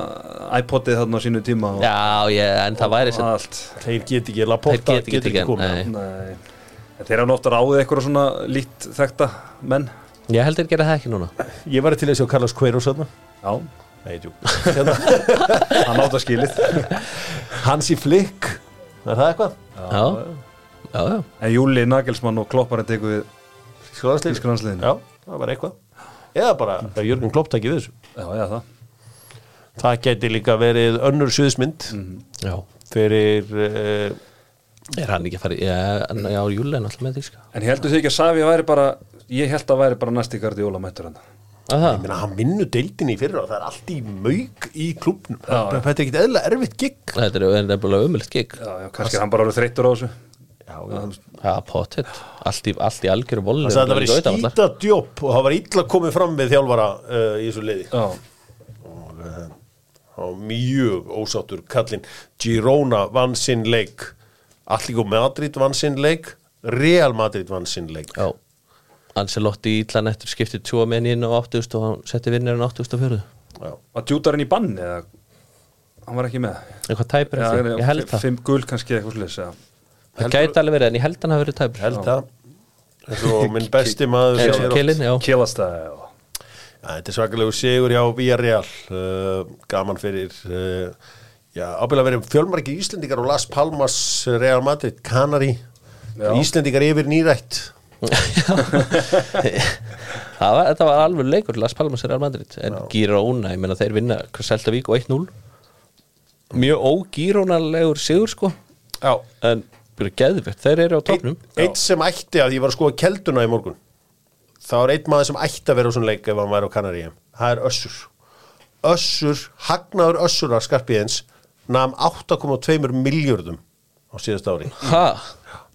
Speaker 3: iPodið þarna á sínu tíma og
Speaker 2: Já, ég, en það væri sem
Speaker 3: allt.
Speaker 1: Þeir get ekki, Laporta
Speaker 2: Þeir get ekki tekið,
Speaker 1: komið.
Speaker 3: þeir hafa ofta ráðið eitthvað svona líkt þekta menn.
Speaker 2: Ég held þeir gera það ekki núna.
Speaker 1: Ég var til að sjá Carlos Queiroz þarna.
Speaker 3: Já,
Speaker 1: Nei, tjú hérna,
Speaker 3: hann átt að skilið.
Speaker 1: Hansi Flick Er það eitthvað?
Speaker 2: Já, já, já.
Speaker 3: En Júli Nagelsmann og Klopparinn tekur við Þýskalandsliðinu.
Speaker 1: Já, það var eitthvað. Eða bara að Jörgen Klopp takki við þessu.
Speaker 3: Já, já, það.
Speaker 1: Það geti líka verið önnur suðsmynd
Speaker 2: Já.
Speaker 1: Fyrir uh,
Speaker 2: Er hann ekki að fara í, já, já, Júli er náttúrulega með því, sko
Speaker 3: En heldur þið ekki að Savi væri bara Ég held að væri bara næsti gardi Óla mættur hann?
Speaker 1: Ég meina, hann vinnur deildinni í fyrra og það er allt í mauk í klubnum. Þetta er ekkit eðla erfitt gig.
Speaker 2: Þetta er nefnilega umöld gig.
Speaker 3: Já, já, kannski hann bara alveg þreyttur á þessu.
Speaker 1: Já,
Speaker 2: pottet. Allt í, allt í algjöru volni
Speaker 1: Það var skýta djóp og það var illa komið fram við þjálfara uh, í þessu liði.
Speaker 3: Já,
Speaker 1: Það var mjög ósáttur kallinn. Girona vann sinn leik. Allíko Madrid vann sinn leik. Real Madrid vann sinn leik.
Speaker 2: Já Ancelotti ítlan eftir skiptið tvo menn inn á 80 og hann setti vinnirinn 84
Speaker 1: Já.
Speaker 3: var djútarinn í banni eða? Hann var ekki með.
Speaker 2: Eitthvað tæpur eftir, ég. held það.
Speaker 3: Fimm gul kannski eitthvað Já,
Speaker 2: Það gæti alveg verið, en ég held hann hafi verið tæpur.
Speaker 1: Held það. Eins og minn besti maður
Speaker 2: Já,
Speaker 1: Þetta er svakalegu sigur hjá Villarreal uh, gaman fyrir uh, já, ábyrðlega verið fjölmargir Íslendingar og Las Palmas Real Madrid, Canary
Speaker 3: Já.
Speaker 1: Íslendingar yfir nýrætt
Speaker 2: var, þetta var alveg leikur Las Palmas er Real Madrid en Girona, ég meina þeir vinna Selta Vík og 1-0 mjög ógírónalegur sigur sko.
Speaker 1: Já,
Speaker 2: en byrja geðvitt, þeir eru á topnum
Speaker 1: ein sem ætti að ég var að skoða kelduna í morgun. Það var einn maður sem ætti að vera á svona leik ef hann væri á Kanaríum, það er Össur. Össur, hagnaður Össurar skarpiðins nam 8,2 miljardum á síðast ári.
Speaker 2: Ha,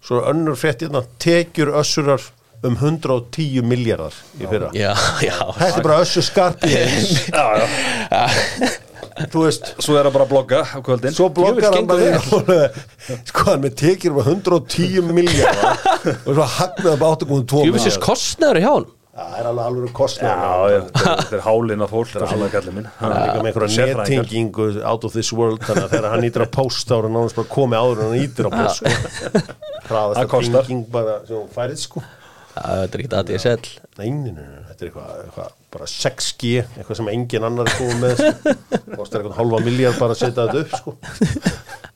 Speaker 1: svo önnur frétt hérna tekjur Össurar um 110 miljardar í fyrra.
Speaker 2: Já, já
Speaker 1: þetta er bara Össur skarpiðins þú veist
Speaker 3: Svo er það bara að blogga á kvöldin.
Speaker 1: Svo blokkar hann bara Sko hann með tekjur um 110 miljardar og svo hagnaði bara 8,2
Speaker 2: Júfisins kostnæður hjá hann
Speaker 1: Það er alveg alveg
Speaker 3: já, þetta er- þetta hálinn af fólk Það er alveg kallið minn.
Speaker 1: Hann er líka með einhverja nettingingu out of this world þannig að þegar hann ítir að post þá er hann nánast bara komið áður en hann ítir að post.
Speaker 3: Það
Speaker 1: hraðasta
Speaker 3: kostar.
Speaker 1: tenging bara sem hún færið sko.
Speaker 2: Þetta er ekkert
Speaker 1: nei, nei, nei, þetta er eitthvað, eitthvað bara 6G, eitthvað sem engin annar er komið með sko. kostar eitthvað halva miljard bara að setja þetta upp sko.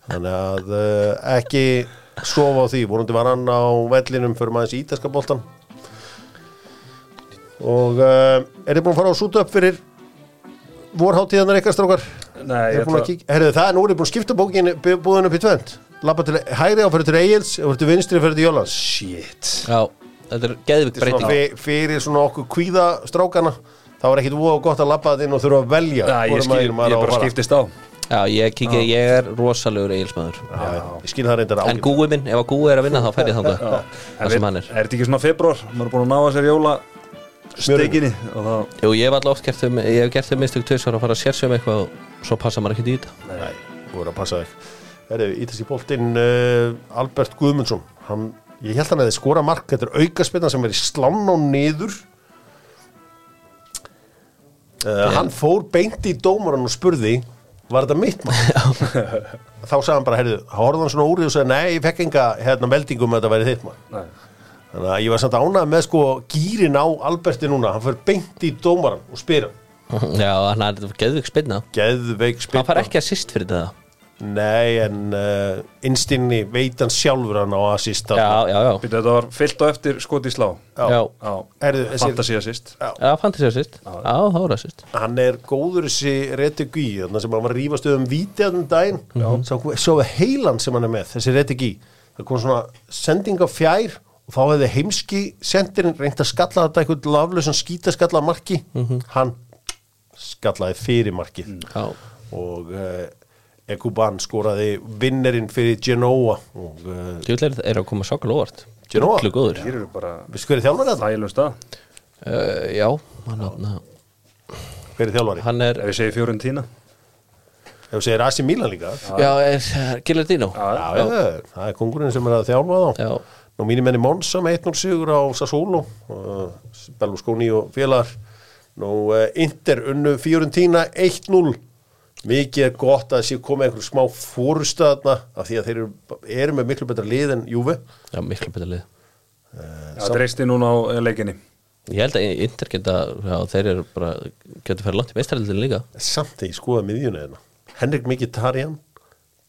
Speaker 1: Þannig að uh, ekki sofa á því, vonandi var hann á vellinum fyrir maður þessi ítalska boltan og uh, er þið búin að fara á sútu upp fyrir vorháttíðanar eitthvað strákar?
Speaker 3: Nei,
Speaker 1: Er
Speaker 3: ég
Speaker 1: að
Speaker 3: ætla
Speaker 1: kíkja- Herðu það, nú er ég búin að skipta bókin búðin upp í tvönd Lappa til hægri á fyrir til Egils og fyrir til vinstri fyrir til Jólands
Speaker 3: Shit.
Speaker 2: Já, þetta er geðvikt breyting.
Speaker 1: Fyr- fyrir svona okkur kvíða strákana þá er ekkit voða gott að labba þetta inn og þurfa að velja
Speaker 3: Já, ég skil, ég
Speaker 1: að
Speaker 3: bara skiptist á.
Speaker 2: Já, ég kikið, ég er rosalegur eigilsmaður
Speaker 1: Já, já, ég skil það reyndar
Speaker 2: En
Speaker 1: ágætt
Speaker 2: gúi minn, ef að gúi er að vinna þá fer ég þangað. Það sem hann er
Speaker 3: Er þetta ekki svona februar? Maður er búin að ná að sér jóla Stekinni Og þá
Speaker 2: Jú, ég hef alltaf oft gert þau, ég hef gert þau minnstök tvisvar að fara að sérsum eitthvað og svo passa maður ekki í þetta.
Speaker 1: Nei, þú verður að passa þig. Ítast í boltinn uh, Albert Guðmundsson hann, Ég held hann að þið skora mark Þetta er aukaspinna sem er í slán á niður. Uh, Hann fór beint í dómaran og spurði var þetta mitt mark? Þá sagði hann bara, heyrðu, horfði hann svona úr og sagði, nei, ég fekk enga hérna meldingum að þetta væri þitt mark.
Speaker 3: Nei.
Speaker 1: Þannig að ég var samt ánægð með sko gýrin á Alberti núna, hann fyrir beint í dómaran og spyr hann,
Speaker 2: Já, hann er geðvik spilna
Speaker 1: geðveik spyr
Speaker 2: Hann fær ekki assist fyrir þetta.
Speaker 1: Nei, en uh, innstinni veit hann sjálfur hann á assist
Speaker 2: Já, já, já.
Speaker 3: Býtu, þetta var fyllt á eftir skot í slá.
Speaker 1: Já.
Speaker 2: Já,
Speaker 3: Já,
Speaker 1: þessi-
Speaker 3: fantasía sýst
Speaker 2: já. Fantasy assist. Já, það var assist.
Speaker 1: Hann er góður þessi Rettegui þannig sem hann var rífast um víti að daginn. Svo, svo við heilan sem hann er með þessi Rettegui, það kom svona sending á fjær og þá hefði heimski sendirinn reynt að skalla þetta eitthvað laflösan skítaskalla marki. Hann skallaði fyrir markið.
Speaker 2: Já,
Speaker 1: og uh, Ekuban skoraði vinnerinn fyrir Genoa. Og uh,
Speaker 2: djúlega er að koma sokal óvart
Speaker 1: Genoa?
Speaker 3: Hér eru bara
Speaker 1: hver er þjálfari þetta?
Speaker 3: þælum stað
Speaker 2: uh, Já, hann, hann,
Speaker 1: hver er þjálfari?
Speaker 2: hann er
Speaker 3: Ef ég segi fjórun tína
Speaker 1: ef þú segir Asi Milan líka.
Speaker 2: Já, er, er Gillardino.
Speaker 1: Já, já, það er kongurinn sem er að þjálfa þá.
Speaker 2: Já,
Speaker 1: Nú mínir menni Monsa með 1-0 sigur á Sassuolo. Uh, Berlusconi og félagar. Nú uh, Inter unnu Fiorentina 1-0 Mikið er gott að þessi komið einhver smá fórustöðna af því að þeir eru, eru með miklu betra lið en Júve
Speaker 2: já, miklu betur lið.
Speaker 3: Já, dreisti núna á eh, leikinni.
Speaker 2: Ég held að Inter geta, já, þeir eru bara geta fyrir langt í meistaraldin líka.
Speaker 1: Samt þegar ég skoða miðjuna hérna Henrik Mkhitaryan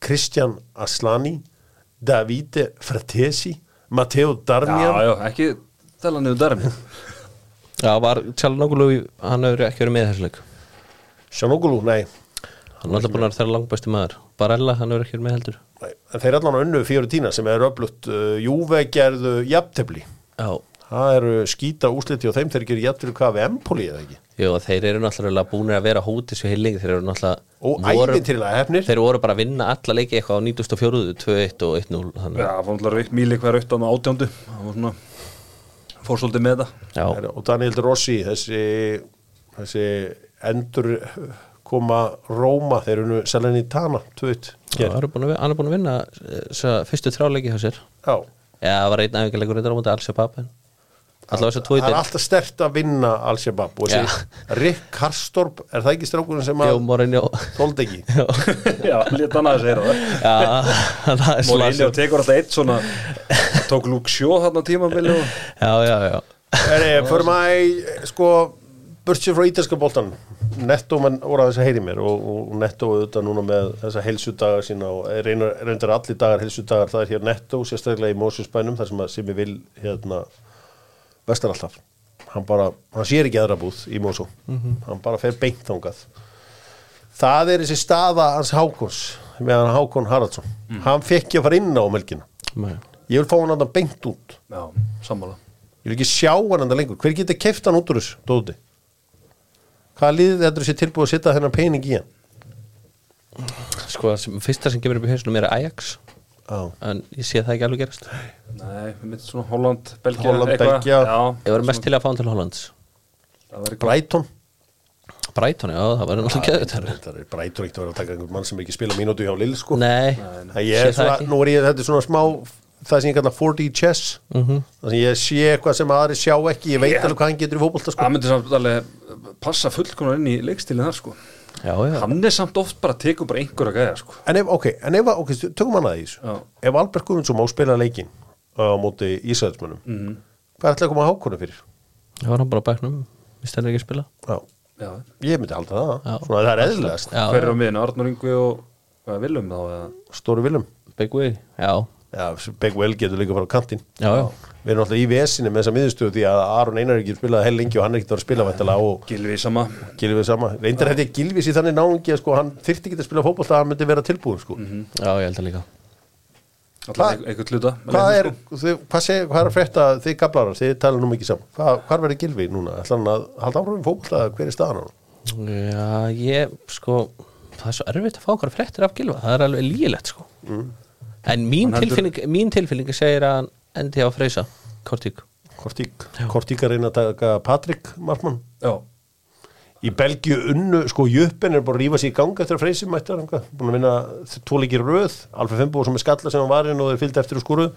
Speaker 1: Kristjan Aslani Davide Fratesi Matteo
Speaker 3: Já,
Speaker 1: Darmian.
Speaker 3: Já, ekki tala niður darmi
Speaker 2: Já, var Tjallanoglu, hann hefur ekki verið með þessu leik.
Speaker 1: Sjanoglu, nei.
Speaker 2: Hann er alltaf búin að vera þeirra langbæsti maður. Barella, hann hefur ekki verið með heldur.
Speaker 1: Nei, en þeir allan á önnu Fiorentina sem er öflutt uh, Júve gerðu jafntefli.
Speaker 2: Já,
Speaker 1: það eru skýta úsliti og þeim þeir gerir jafntefli hvað við Empoli eða ekki?
Speaker 2: Jú, þeir eru náttúrulega búin að vera hóti svo heil lengi, þeir eru náttúrulega
Speaker 1: og
Speaker 2: voru, þeir voru bara að vinna alla leiki eitthvað á 94, 2-1 og 1-0 þannig,
Speaker 3: Já, fóndlar Rík Míli hver aukt á átjándu. Það var svona Fór svolítið með það.
Speaker 2: Já,
Speaker 1: og Daniel Rossi þessi, þessi endur koma Róma þeir eru 2-1
Speaker 2: hann er búin að, vi- hann er búin að vinna eh, fyrstu þráleiki hjá sér.
Speaker 1: Já,
Speaker 2: Já, það var einn æfingarleikur reyndar á móti Al-Shabaab en allavega þess að
Speaker 1: það er alltaf stert að vinna Al-Shabaab og þessi Rick Karstorp er það ekki strákurinn sem að
Speaker 2: Morinjó
Speaker 1: þóldi ekki?
Speaker 3: Já, lítið hann aðeins heyra það.
Speaker 2: Hann er
Speaker 3: og tekur alltaf eitt svona Tók Luke Shaw þarna tímabili og
Speaker 2: Já, já, já.
Speaker 1: Að í, sko burtsið frá ítalska boltan Netto mann voru að þess að heyri mér og, og Netto auðvitað núna með þessa heilsudagar sína og reynar, reyndar allir dagar heilsudagar það er hér Netto sérstaklega í Mósusbænum þar sem að Simi vil hérna vestar alltaf. Hann bara, hann sér ekki aðra búð í Mósú hann bara fer beint þangað. Það er þessi staða hans Hákons meðan Hákon Haraldsson. Hann fekk ekki að fara inn á melkina.
Speaker 2: Nei.
Speaker 1: ég vil fá hann að beint út.
Speaker 3: Já, sammála.
Speaker 1: Ég vil ekki sjá hann enda lengur. Hver getur keft hann út úr þessu, Dóti? Hvaða liðið þetta er sér tilbúið að setja þennan pening í hann?
Speaker 2: Sko, sem, fyrsta sem kemur upp í hausnum er Ajax
Speaker 1: Já.
Speaker 2: en ég sé það ekki alveg gerast
Speaker 3: Nei, við myndum svona Holland, Belgia
Speaker 1: Holland,
Speaker 3: eitthvað.
Speaker 1: Belgia.
Speaker 2: Ég var mest til að fá hann til Hollands.
Speaker 1: Brighton.
Speaker 2: Brighton, já, það var náttúrulega geðut
Speaker 1: Það er Brighton ekkert að vera að taka einhvern mann sem ekki spila mínútu hjá Lill, sko.
Speaker 2: Nei,
Speaker 1: ég
Speaker 2: sé það ekki
Speaker 1: nú er ég, þetta er svona smá, það sem ég kalla 4D chess.
Speaker 2: Mhm.
Speaker 1: Það sem ég sé eitthvað sem aðri sjá ekki, ég veit
Speaker 3: Ég-
Speaker 1: alveg hvað hann getur í fótbolta, sko.
Speaker 3: Það myndi samt alveg passa fullkonar inn í leikstilin þar sko
Speaker 2: Já, já,
Speaker 3: Hann er samt oft bara að teku bara einhverja gæja sko
Speaker 1: En ef, ok, en ef, ok, tökum hann að því þessu.
Speaker 3: Já.
Speaker 1: Ef Albert Guðmundsson má spila leikin á móti Ísraelsmönnum,
Speaker 3: Mhm.
Speaker 1: hvað er ætlaði að koma hákonu fyrir?
Speaker 2: það var hann bara bæknum Vist hann ekki að spila
Speaker 1: Já,
Speaker 3: Já,
Speaker 1: ég myndi halda það. Svona það er eðlilegast.
Speaker 2: Já,
Speaker 3: hver er á miðinu, Arnur Yngvi og hvað eða
Speaker 1: Stóri Willum.
Speaker 2: Big Way, já,
Speaker 1: Já, Begwell getur líka fara á kantinn.
Speaker 2: Já, já.
Speaker 1: Við erum alltaf í vesinni með þessa miðurstöðu því að Aron Einar er ekki spilaði hell lengi og hann er ekki að spila væntalega og
Speaker 3: Gilvi sama.
Speaker 1: Gilvið sama. Reyndar hefði Gilvis í þannig náungi að sko hann þyrfti ekki að spila fótbolta að hann myndi vera tilbúin sko.
Speaker 2: Já, ég held að líka.
Speaker 3: Ein- einhvern hluta
Speaker 1: Hvað er,
Speaker 3: sko.
Speaker 1: þið, hvað, seg, hvað er að frétta þið gablarar, þið tala nú mikið saman. Hvað, Hvað verður Gilvi núna? Ætlar hann að halda áhrifin fótbolta hver er staðan á hann?
Speaker 2: Já, ég, sko það er svo erfitt að fá okkar fréttir af Gilva það er alveg lígilegt, sko En mín
Speaker 3: Hann heldur-
Speaker 2: tilfinning, mín tilfinning segir að hann endi á freysa Kortík.
Speaker 1: Kortík, Kortík að reyna að taka Patrik Markmann.
Speaker 3: Já,
Speaker 1: Í Belgíu unnu, sko Jöppin er bara að rífa sér í ganga eftir að freysi mættar einhvað. búin að vinna tvo leikir röð. Alfred Fimbo sem er skalla sem hann var inn og þeir fylgdi eftir og skúruð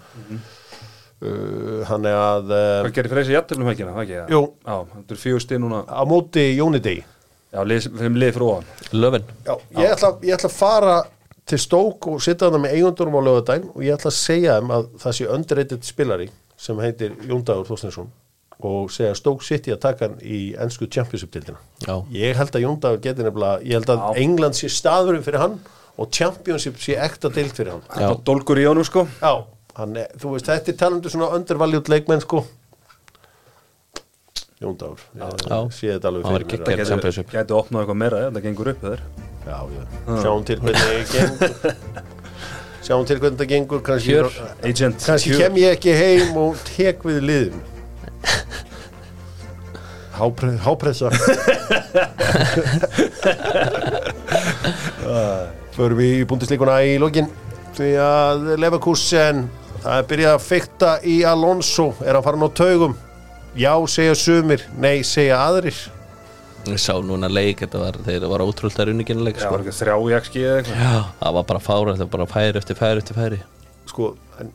Speaker 1: uh, hann er að uh,
Speaker 3: hvað gerir Freysi það ekki það?
Speaker 1: Jú.
Speaker 3: Já, þetta er fjögur stið núna.
Speaker 1: Á móti Jóni Degi
Speaker 3: Já, lið, lið fyrir ofan.
Speaker 2: Löfin
Speaker 1: Já, ég ætla, ég ætla að fara til stók og sitja þarna með eigundurum á lögadaginn og ég ætla að segja þeim að það sé underrated spilari sem heitir Jóndagur Þorstinsson og segja stók City að taka hann í ennsku Championship-tildina.
Speaker 2: Já.
Speaker 1: Ég held að Jóndagur geti nefnilega, ég held að
Speaker 3: Já.
Speaker 1: England sé staðurinn fyrir hann og Championship sé ekta dild fyrir hann.
Speaker 2: Já.
Speaker 3: Það dólgur í honum sko
Speaker 1: Já, hann er, þú veist, þetta er talandu svona undervalued leikmenn sko. Jóndagur, ég
Speaker 2: Já.
Speaker 1: sé þetta alveg
Speaker 2: Hann
Speaker 1: fyrir mér.
Speaker 2: Championship.
Speaker 3: Gæti opnað eitthvað meira, það gengur upp þeir
Speaker 1: Já, já, sjáum til hvernig gengur. Sjáum til hvernig það gengur kannski,
Speaker 2: Kjör.
Speaker 3: Agent
Speaker 1: kannski kem ég ekki heim og tek við liðum Hápre, Hápressa. Förum við í búndisleikuna í lokin. Því að Leverkusen það er byrjað að fykta í Alonso er að fara ná taugum. Já segja sumir, nei segja aðrir
Speaker 2: Ég sá núna leik, þetta var, þeir var ótrúld að runningina leik
Speaker 3: Já,
Speaker 2: sko.
Speaker 3: var ekki þrjá í XG eða eitthvað?
Speaker 2: Já, það var bara fára, það var bara færi eftir færi eftir færi.
Speaker 1: Sko, en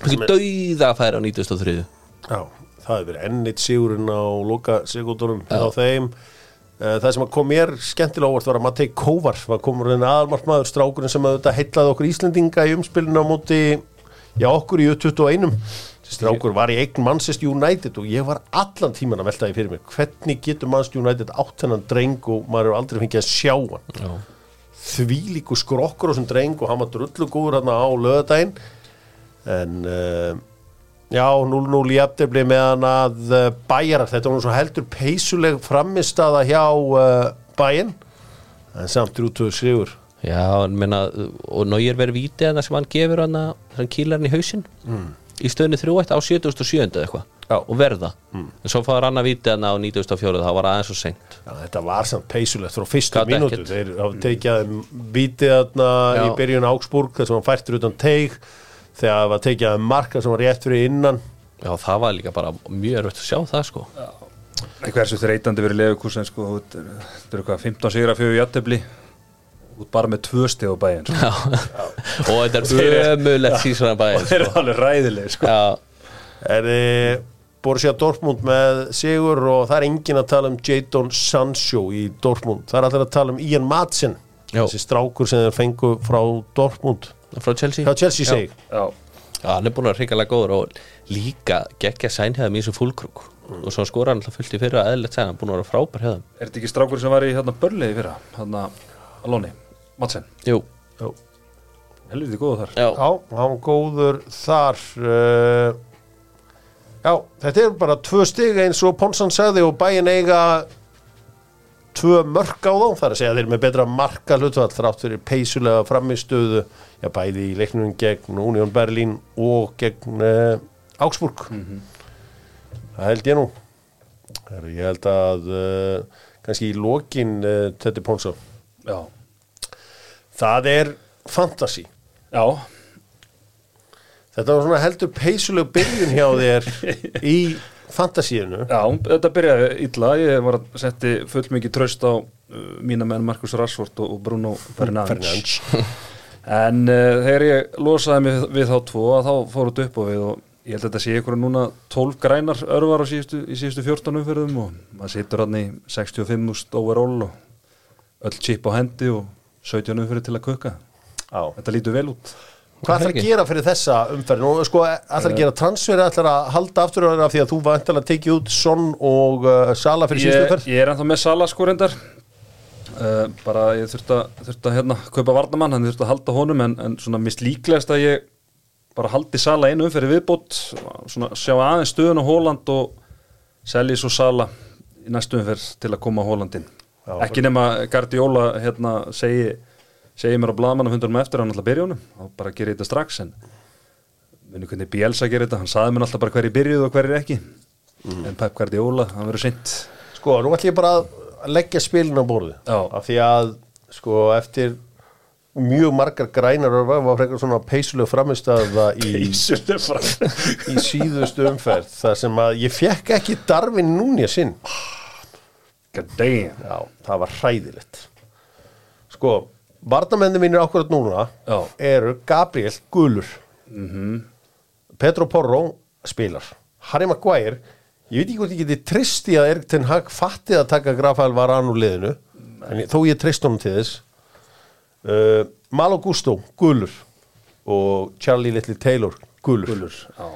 Speaker 2: Ekki dauða færi á 93
Speaker 1: Já, það hefur verið ennitt sigurinn á loka sigurdunum á þeim. Eh, Það sem kom mér skemmtilega óvart var að Matei Kóvar var komur en aðalmarkmaður strákurinn sem að þetta heitlaði okkur Íslendinga í umspilinu á móti já, okkur í U21 Þessi strákur var í eign Manchester United og ég var allan tíman að velta því fyrir mér hvernig getur Manchester United átt hennan dreng og maður hefur aldrei fengið að sjá hann?
Speaker 2: Já,
Speaker 1: því líku skrokkur á þessum dreng og hann var drullu góður hann á lögadaginn en uh, já, 0-0 í aftabli meðan að uh, bæjarar, þetta var nú svo heldur peysuleg framistaða hjá uh, bæinn en samt drútuðu sigur.
Speaker 2: Já, en minna, og Nóir verið víti að það sem hann gefur hann þann kýlarinn í hausinn í stöðinu 3-1 á 77. eða eitthvað. Og verða, en svo fáður hann að víti hann á 94. það var aðeins og seint.
Speaker 1: Já, þetta var samt peysulegt frá fyrstu
Speaker 2: Gat
Speaker 1: mínútu.
Speaker 2: ekkert.
Speaker 1: þeir hafa tekið að vitið þarna í byrjun Augsburg þess að hann færtur utan teig þegar það var tekið marka sem var rétt fyrir innan.
Speaker 2: Já, það var líka bara mjög erfitt að sjá það sko.
Speaker 3: Hversu þreytandi verið lefukursen sko þú veit, Þetta eru hvað 15 sigra fyrir jættefli Út bara með tvö stið á bæinn sko.
Speaker 2: Já, og þetta er ömulegt sísvara bæðin
Speaker 3: Það er
Speaker 2: sko.
Speaker 3: alveg ræðileg sko.
Speaker 2: Já,
Speaker 1: er þið Borussia Dortmund með sigur og það er engin að tala um Jadon Sancho í Dortmund? Það er allir að tala um Ian Madsen
Speaker 2: Já.
Speaker 1: þessi strákur sem þeir fengu frá Dortmund.
Speaker 2: Frá Chelsea.
Speaker 1: Hjá Chelsea seg
Speaker 3: Já,
Speaker 2: Já, hann er búin að hrikalega góður og líka geggja sænhæðum í þessu fúlkrúk og svo skora hann alltaf fullt í fyrra eðlilegt sæn, hann er búin að vera frábær hefðum
Speaker 3: er þetta ekki strákur sem var í hérna börliði fyrra? Hérna, Alóni, Madsen.
Speaker 2: Jú,
Speaker 3: Helviti góða þar.
Speaker 2: Já,
Speaker 1: já, hann góður þar uh, já, þetta er bara tvö stig eins og Ponsan sagði og bæin eiga tvö mörk á þá, það er að segja þeir eru með betra marka hlutvall þrátt fyrir peysulega framistöðu, já bæði í leiknum gegn Union Berlin og gegn uh, Augsburg. Það held ég nú. Ég held að uh, kannski í lokin uh, þetta er Ponsa.
Speaker 3: Já,
Speaker 1: það er fantasy.
Speaker 3: Já,
Speaker 1: þetta var svona heldur peysuleg byrjun hjá þér í fantasíinu.
Speaker 3: Já, þetta byrjaði illa. Ég var að setti full mikið tröst á uh, mína menn Markus Rashford og, og Bruno Fernandes. En uh, þegar ég losaði mig við þá tvo að þá fór þetta upp á við og ég held að þetta sé ykkur núna 12 grænar örvar síðustu, í síðustu 14 umferðum og maður situr hann í 65.000 overall og öll chip á hendi og 17 umferði til að kukka.
Speaker 1: Já.
Speaker 3: Þetta lítur vel út.
Speaker 1: Hvað ætlar að gera fyrir þessa umferð? Nú, sko, ætlar að gera transfer, ætlar að halda aftur af því að þú vantilega að tekið út Son og uh, Sala fyrir síðustu umferð?
Speaker 3: ég er ennþá með Sala sko reyndar. Uh, bara ég þurfti að, þurfti að hérna, kaupa varnamann, hann þurfti að halda honum en, en svona mist líklegast að ég bara haldi Sala einu umferði viðbót svona sjá aðeins stöðun á Hóland og selji svo Sala í næstu umferð til að koma á Hólandin
Speaker 1: Já.
Speaker 3: ekki nema Guardiola hérna segi, segi mér á blaðmannafundunum eftir að hann alltaf byrja honum. Og bara gera þetta strax en muni hvernig Bielsa gerir þetta? Hann saði mér alltaf bara hverju byrjuð og hverju ekki. En Pep Guardiola, hann verður sint
Speaker 1: Sko, nú ætlum ég bara að leggja spilin á borðu
Speaker 3: Já.
Speaker 1: af því að, sko, eftir mjög margar grænar var frekar svona peysuleg framistaða í, í síðustu umferð þar sem að ég fekk ekki Darvin núni sinn
Speaker 3: God damn.
Speaker 1: Já, það var hræðilegt. Sko, varnamenni mínir ákvörð núna
Speaker 3: Já.
Speaker 1: eru Gabriel Gulur Petro Porro spilar. Harry Maguire Ég veit ekki hvort ég geti trist í að Erik Ten Hag fatti að taka Rafael Varane úr liðinu en þó ég trist honum til þess. Uh, Malo Gusto, gulur og Charlie Little Taylor, gulur.
Speaker 3: Gullur Já,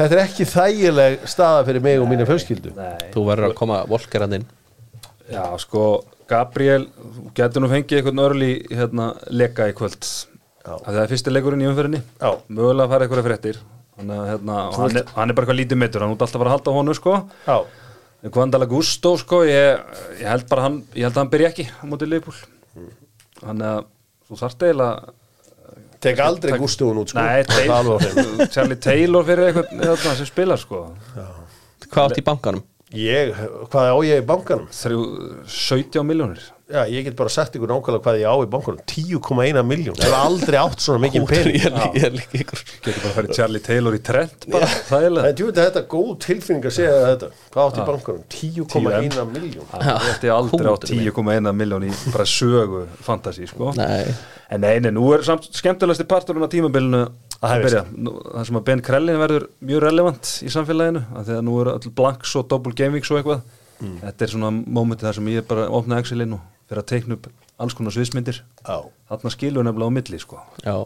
Speaker 1: Þetta er ekki þægileg staða fyrir mig og mína fjölskyldu.
Speaker 3: nei.
Speaker 2: Þú verður að koma volkerand inn.
Speaker 3: Já, sko, Gabriel þú getur nú fengið einhvern örli hérna, leka í kvöld.
Speaker 1: Já.
Speaker 3: að það er fyrsti leikurinn í umferðinni.
Speaker 1: Já.
Speaker 3: mögulega að fara einhverja fréttir. Þannig hérna, hann, er, hann er bara eitthvað lítið mittur hann út alltaf að fara að halda honu sko.
Speaker 1: Já,
Speaker 3: Kvandala Gusto sko ég, ég held bara hann, ég held að hann byrja ekki á mótið Leifbúl Þannig að þú þarft eiginlega
Speaker 1: tek aldrei Gustoun út sko.
Speaker 3: Nei, Charlie Taylor fyrir eitthvað hérna, sem spilar sko.
Speaker 2: Hvað átt í bankanum?
Speaker 1: Ég, hvað á ég í bankanum?
Speaker 3: Þrjú, 17 miljónir
Speaker 1: Já, ég get bara sagt ykkur nákvæmlega hvað ég á í bankanum 10,1 miljón, ég hef aldrei átt svona mikið pening.
Speaker 2: Ég er- ég er líka ykkur.
Speaker 3: Getur bara að fara Charlie Taylor í trend bara, þægilega.
Speaker 1: En þú veit að þetta er góð tilfinning að segja þetta. Hvað átt í bankanum? 10,1 miljón
Speaker 3: Þetta er aldrei á
Speaker 2: Hútur minn.
Speaker 3: 10,1 miljón í bara sögu fantasi sko.
Speaker 2: Nei,
Speaker 3: En nei, nei, nú er samt skemmtilegasti parturinn á tímabilinu
Speaker 1: Það
Speaker 3: að byrja. Nú, það sem að Ben Krellin verður mjög relevant í samfélaginu af því að nú eru öll blanks og double gaming og eitthvað.
Speaker 1: Mm.
Speaker 3: þetta er svona mómenti þar sem ég bara opna Excelin og fyrir að teikna upp alls konar sviðsmyndir.
Speaker 1: Já,
Speaker 3: þarna skilur nefnilega á milli sko.
Speaker 2: Já,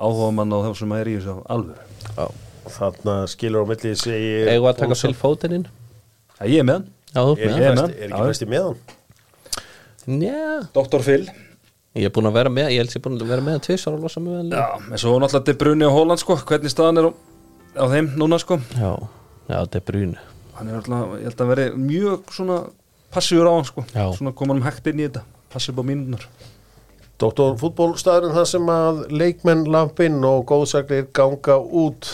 Speaker 3: áhuga mann á það sem er í þessu alvöru.
Speaker 2: Já.
Speaker 1: Þarna skilur á milli segir
Speaker 2: Eigum við að taka Phil Foden inn?
Speaker 3: Já, ég er með hann,
Speaker 2: Já, þú
Speaker 1: Er
Speaker 2: með
Speaker 1: ekki
Speaker 3: Ég er
Speaker 1: besti-
Speaker 3: með.
Speaker 1: er
Speaker 3: Já.
Speaker 1: ekki besti með hann?
Speaker 2: Já,
Speaker 3: Dr. Phil.
Speaker 2: Ég er búin að vera með Ég held ég er búin að vera með
Speaker 3: Já, en svo náttúrulega De Bruyne og Holland sko. Hvernig staðan er á, á þeim núna sko?
Speaker 2: Já, já, er brún
Speaker 3: hann er alltaf, ég held að veri mjög svona passífur á hann sko.
Speaker 2: Já.
Speaker 3: svona koma hann hægt inn í þetta. Passíf á mínunar
Speaker 1: Doktor fútbólstaðurinn það sem að leikmenn lampinn og góðsaklir ganga út.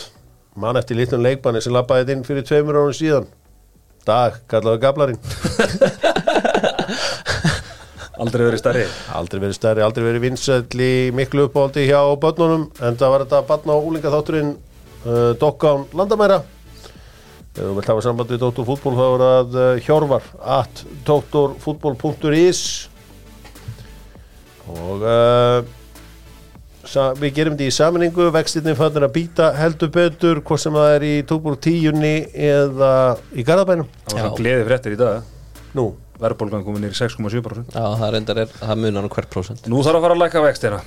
Speaker 1: Mann eftir litlum leikmanni sem lappaði inn fyrir tveimur árum síðan. Dag, kallaðu gablarinn.
Speaker 3: Aldrei verið stærri.
Speaker 1: Aldrei verið stærri, aldrei verið vinsæll í miklu uppáldi hjá börnunum en það var þetta barn á úlinga þátturinn uh, Dokkán Landamæra Ef þú vilt hafa samband við Dr. Fútból þá er það uh, hjorvar at drfutbol.is og uh, við gerum þetta í saminningu vextinni fannir að býta heldur betur hvort sem það er í tókbúr tíunni eða í Garðabænum.
Speaker 3: Það var
Speaker 2: Já.
Speaker 3: svo gleði fréttir í dag
Speaker 1: Nú,
Speaker 3: verðbólgan komin nýr 6,7%
Speaker 2: Já, það reyndar er, það munar nú hvert prósent.
Speaker 3: Nú þarf að fara að lækka vextina.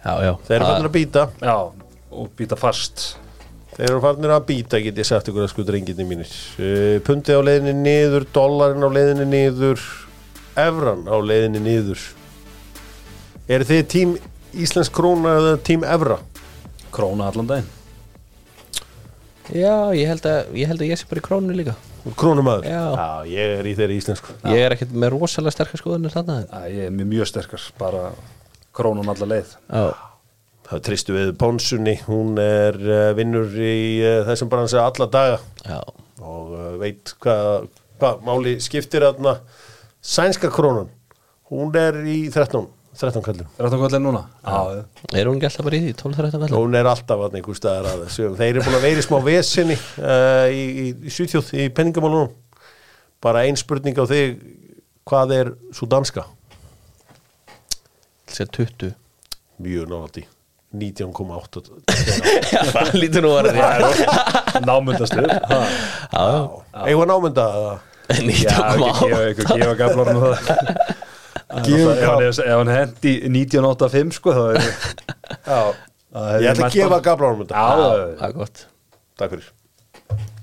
Speaker 2: Já, já.
Speaker 1: Þeir eru
Speaker 2: Það-
Speaker 1: fannir að býta
Speaker 3: já, og býta fast
Speaker 1: Þeir eru farnir að býta, get ég sagt ykkur að sko drenginni mínir. Uh, Pundi á leiðinni niður, dollarin á leiðinni niður, evran á leiðinni niður. Eru þið tím Íslensk króna eða tím evra?
Speaker 3: króna allan daginn
Speaker 2: Já, ég held að ég held að ég sé bara í krónu líka
Speaker 1: Krónumæður?
Speaker 2: Já.
Speaker 1: ég er í þeirri íslensku.
Speaker 2: Ég er ekkert með rosalega sterkar skoðunir þarna
Speaker 3: Æ, ég er mjög, mjög sterkar bara krónan alla leið
Speaker 2: Já,
Speaker 1: Það tristu við Pónsunni, hún er uh, vinnur í uh, þessum bransi alla daga
Speaker 2: já,
Speaker 1: og uh, veit hvað hva máli skiptir þarna sænska krónan. Hún er í 13, 13 kallum.
Speaker 3: er þetta hvað núna? já,
Speaker 2: er hún ekki alltaf bara í því 12-13 kallar?
Speaker 1: Hún er alltaf að einhver staðar að þessu. Þeir eru búin að vera í smá vesinni uh, í, í, í Svíþjóð, í penningamálunum. Bara ein spurning á þig, hvað er svo danska?
Speaker 2: Sér 20
Speaker 1: Mjög nálætti. 19,8.
Speaker 2: Já, það lítur nú að vera?
Speaker 3: Já,
Speaker 1: Eða námynda það?
Speaker 3: ekki gefa, ekki gefa gaflar nú það.
Speaker 1: Gefa
Speaker 3: ef hann, hendi 1985 sko er
Speaker 1: Ég ætla að gefa
Speaker 3: já,
Speaker 2: það er gott.
Speaker 1: Takk fyrir.